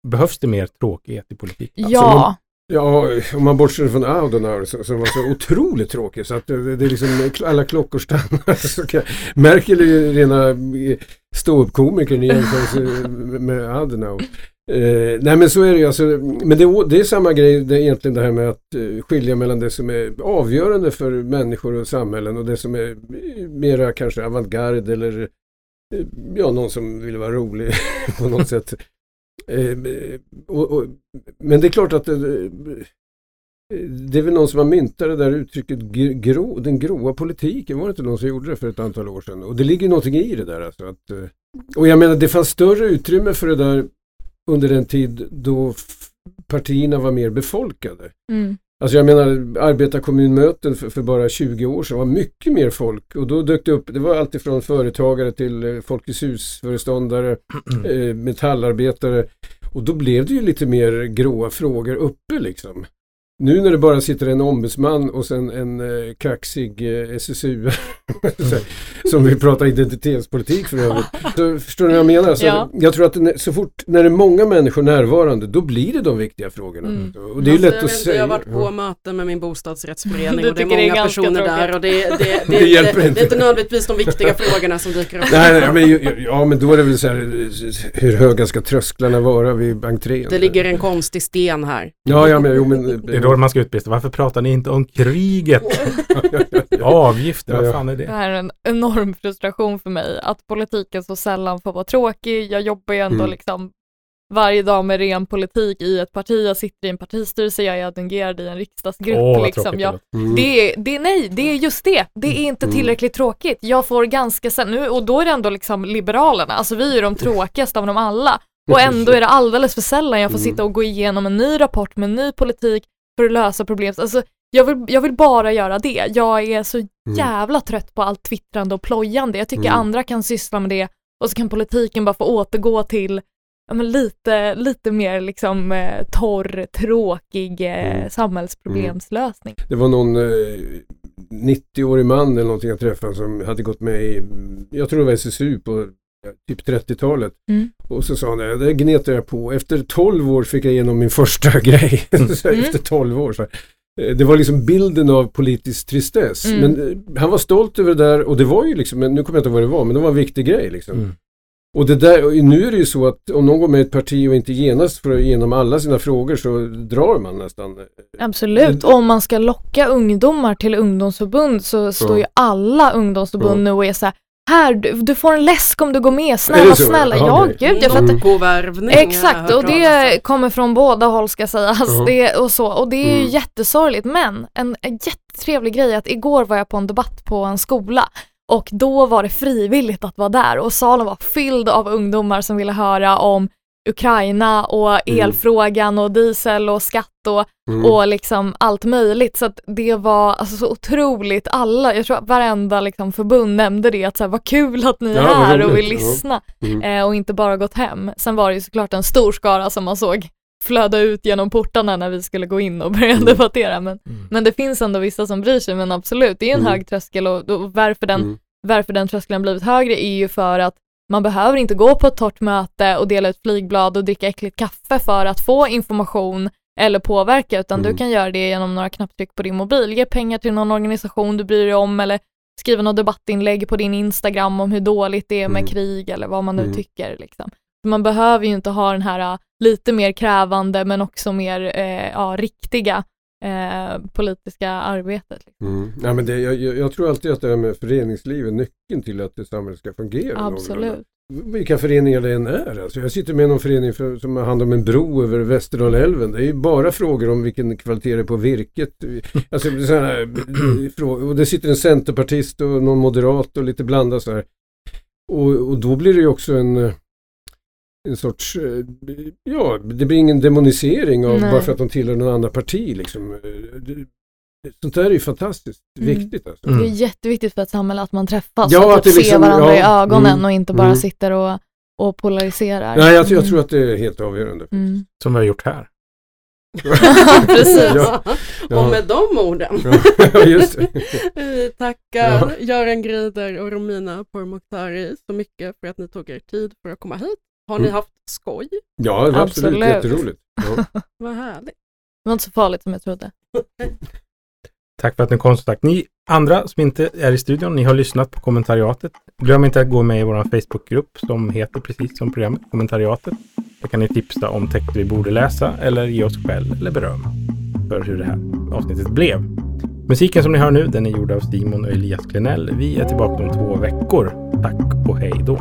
Behövs det mer tråkighet i politik? Ja, Ja, om man bortser från Adenauer som, som var så otroligt tråkig så att det, det är liksom alla klockor stannar. Merkel är ju rena eh, ståuppkomikern i jämförelse med Adenauer. Eh, nej men så är det ju alltså, men det, är- det är samma grej det är egentligen det här med att eh, skilja mellan det som är avgörande för människor och samhällen och det som är mera kanske avantgarde eller eh, ja, någon som vill vara rolig på något sätt. Ehm, och, och, men det är klart att det, det är väl någon som har myntat det där uttrycket grå, den gråa politiken. Var det inte någon som gjorde det för ett antal år sedan? Och det ligger någonting i det där. Alltså att, eh, och jag menar det fanns större utrymme för det där under den tid då partierna var mer befolkade. mm. Alltså jag menar arbetarkommunmöten för, för bara 20 år sedan var mycket mer folk och då dök det upp, det var alltifrån företagare till eh, Folkets husföreståndare, eh, metallarbetare och då blev det ju lite mer gråa frågor uppe liksom. Nu när det bara sitter en ombudsman och sen en eh, kaxig eh, SSU som vill prata identitetspolitik för övrigt. Så, förstår ni vad jag menar? Så Ja. Jag tror att så fort när det är många människor närvarande då blir det de viktiga frågorna. Mm. Och det är Alltså, lätt jag att inte, säga. Jag har varit på Ja. möten med min bostadsrättsförening och det är tycker det är många personer tråkigt. där och det, det, det, Det det, hjälper det, inte. det är inte nödvändigtvis de viktiga frågorna som dyker upp. Nej, nej, men, ja, men då är det väl så här, hur höga ska trösklarna vara vid entrén? Det ligger en konstig sten här. Ja, ja, men jo, men... Då man ska utbrista. Varför pratar ni inte om kriget? Avgifter, vad fan är Det det? här är en enorm frustration för mig, att politiken så sällan får vara tråkig. Jag jobbar ju ändå Mm. liksom varje dag med ren politik i ett parti, jag sitter i en partistyrelse, jag är adjungerad i en riksdagsgrupp. Åh, liksom. jag. Mm. det, är, det, är- nej, det är just det. Det är inte Mm. tillräckligt tråkigt. Jag får ganska sen, nu, och då är det ändå liksom Liberalerna, alltså vi är de tråkigaste av dem alla. Och ändå är det alldeles för sällan jag får Mm. sitta och gå igenom en ny rapport med en ny politik för att lösa problem. Alltså, jag, vill, jag vill bara göra det. Jag är så jävla trött på allt twittrande och plojande. Jag tycker Mm. andra kan syssla med det och så kan politiken bara få återgå till ja, men lite, lite mer liksom eh, torr, tråkig eh, Mm. samhällsproblemslösning. Det var någon eh, 90-årig man eller någonting jag träffade som hade gått med i, jag tror det var SSU på typ 30-talet. Mm. Och så sa han, "Ja, det gnetar jag på. Efter 12 år fick jag igenom min första grej. här, Mm. Efter 12 år. Så. Eh, Det var liksom bilden av politisk tristess. Mm. Men eh, han var stolt över det där och det var ju liksom, nu kommer jag inte ihåg vad det var, men det var en viktig grej liksom. Mm. Och det där, och nu är det ju så att om någon går med i ett parti och inte genast får igenom alla sina frågor så drar man nästan. Absolut, och om man ska locka ungdomar till ungdomsförbund så står ju alla ungdomsförbund Ja. nu och är så här, här du, du får en läsk om du går med, snälla, snälla. Ja, okej. gud, jag fattar. Påvärvning Exakt, och det om. kommer från båda håll ska sägas. Ja. Det, och, så, och det är ju Mm. jättesorgligt, men en, en jättetrevlig grej att igår var jag på en debatt på en skola och då var det frivilligt att vara där och salen var fylld av ungdomar som ville höra om Ukraina och elfrågan och diesel och skatt och, Mm. och liksom allt möjligt. Så att det var alltså så otroligt, alla, jag tror att varenda liksom förbund nämnde det, att så här, vad kul att ni är Ja, här och vill Ja. lyssna Mm. eh, och inte bara gått hem. Sen var det ju såklart en stor skara som man såg flöda ut genom portarna när vi skulle gå in och börja Mm. debattera. Men, Mm. men det finns ändå vissa som bryr sig, men absolut, det är en Mm. hög tröskel och, och varför, den, Mm. varför den tröskeln blivit högre är ju för att man behöver inte gå på ett torrt möte och dela ut flygblad och dricka äckligt kaffe för att få information eller påverka, utan Mm. du kan göra det genom några knapptryck på din mobil. Ge pengar till någon organisation du bryr dig om eller skriva något debattinlägg på din Instagram om hur dåligt det är med Mm. krig eller vad man nu Mm. tycker. Liksom. Man behöver ju inte ha den här äh, lite mer krävande men också mer eh, ja, riktiga eh, politiska arbetet. Liksom. Mm. Ja, men det, jag, jag tror alltid att det här med föreningsliv är nyckeln till att det samhället ska fungera. Absolut. Vilka föreningar det än är. Alltså jag sitter med någon förening för, som har hand om en bro över Västerdalälven. Det är ju bara frågor om vilken kvalitet det är på virket. Alltså, här, och det sitter en centerpartist och någon moderat och lite blandat så här. Och, och då blir det ju också en, eh, en sorts, eh, ja, det blir ingen demonisering av Nej. bara för att de tillhör någon annan parti. Liksom. Eh, det- Sånt där är ju fantastiskt Mm. viktigt. Alltså. Mm. Det är jätteviktigt för ett samhälle att man träffas Ja, och att typ ser liksom- varandra i ja, ögonen mm, och inte bara mm. sitter och, och polariserar. Nej, jag, jag Mm. tror att det är helt avgörande. Mm. Som vi har gjort här. Precis. Ja. Och med de orden Ja, vi tackar Göran Grider och Romina Pourmokhtari så mycket för att ni tog er tid för att komma hit. Har ni Mm. haft skoj? Ja, absolut. Absolut. Jätteroligt. Ja. Vad härligt. Det var inte så farligt som jag trodde. Tack för att ni kom som sagt. Ni andra som inte är i studion, ni har lyssnat på kommentariatet. Glöm inte att gå med i vår Facebookgrupp som heter precis som programmet Kommentariatet. Där kan ni tipsa om texter vi borde läsa eller ge oss skäll eller beröm för hur det här avsnittet blev. Musiken som ni hör nu, den är gjord av Simon och Elias Klenell. Vi är tillbaka om två veckor. Tack och hej då.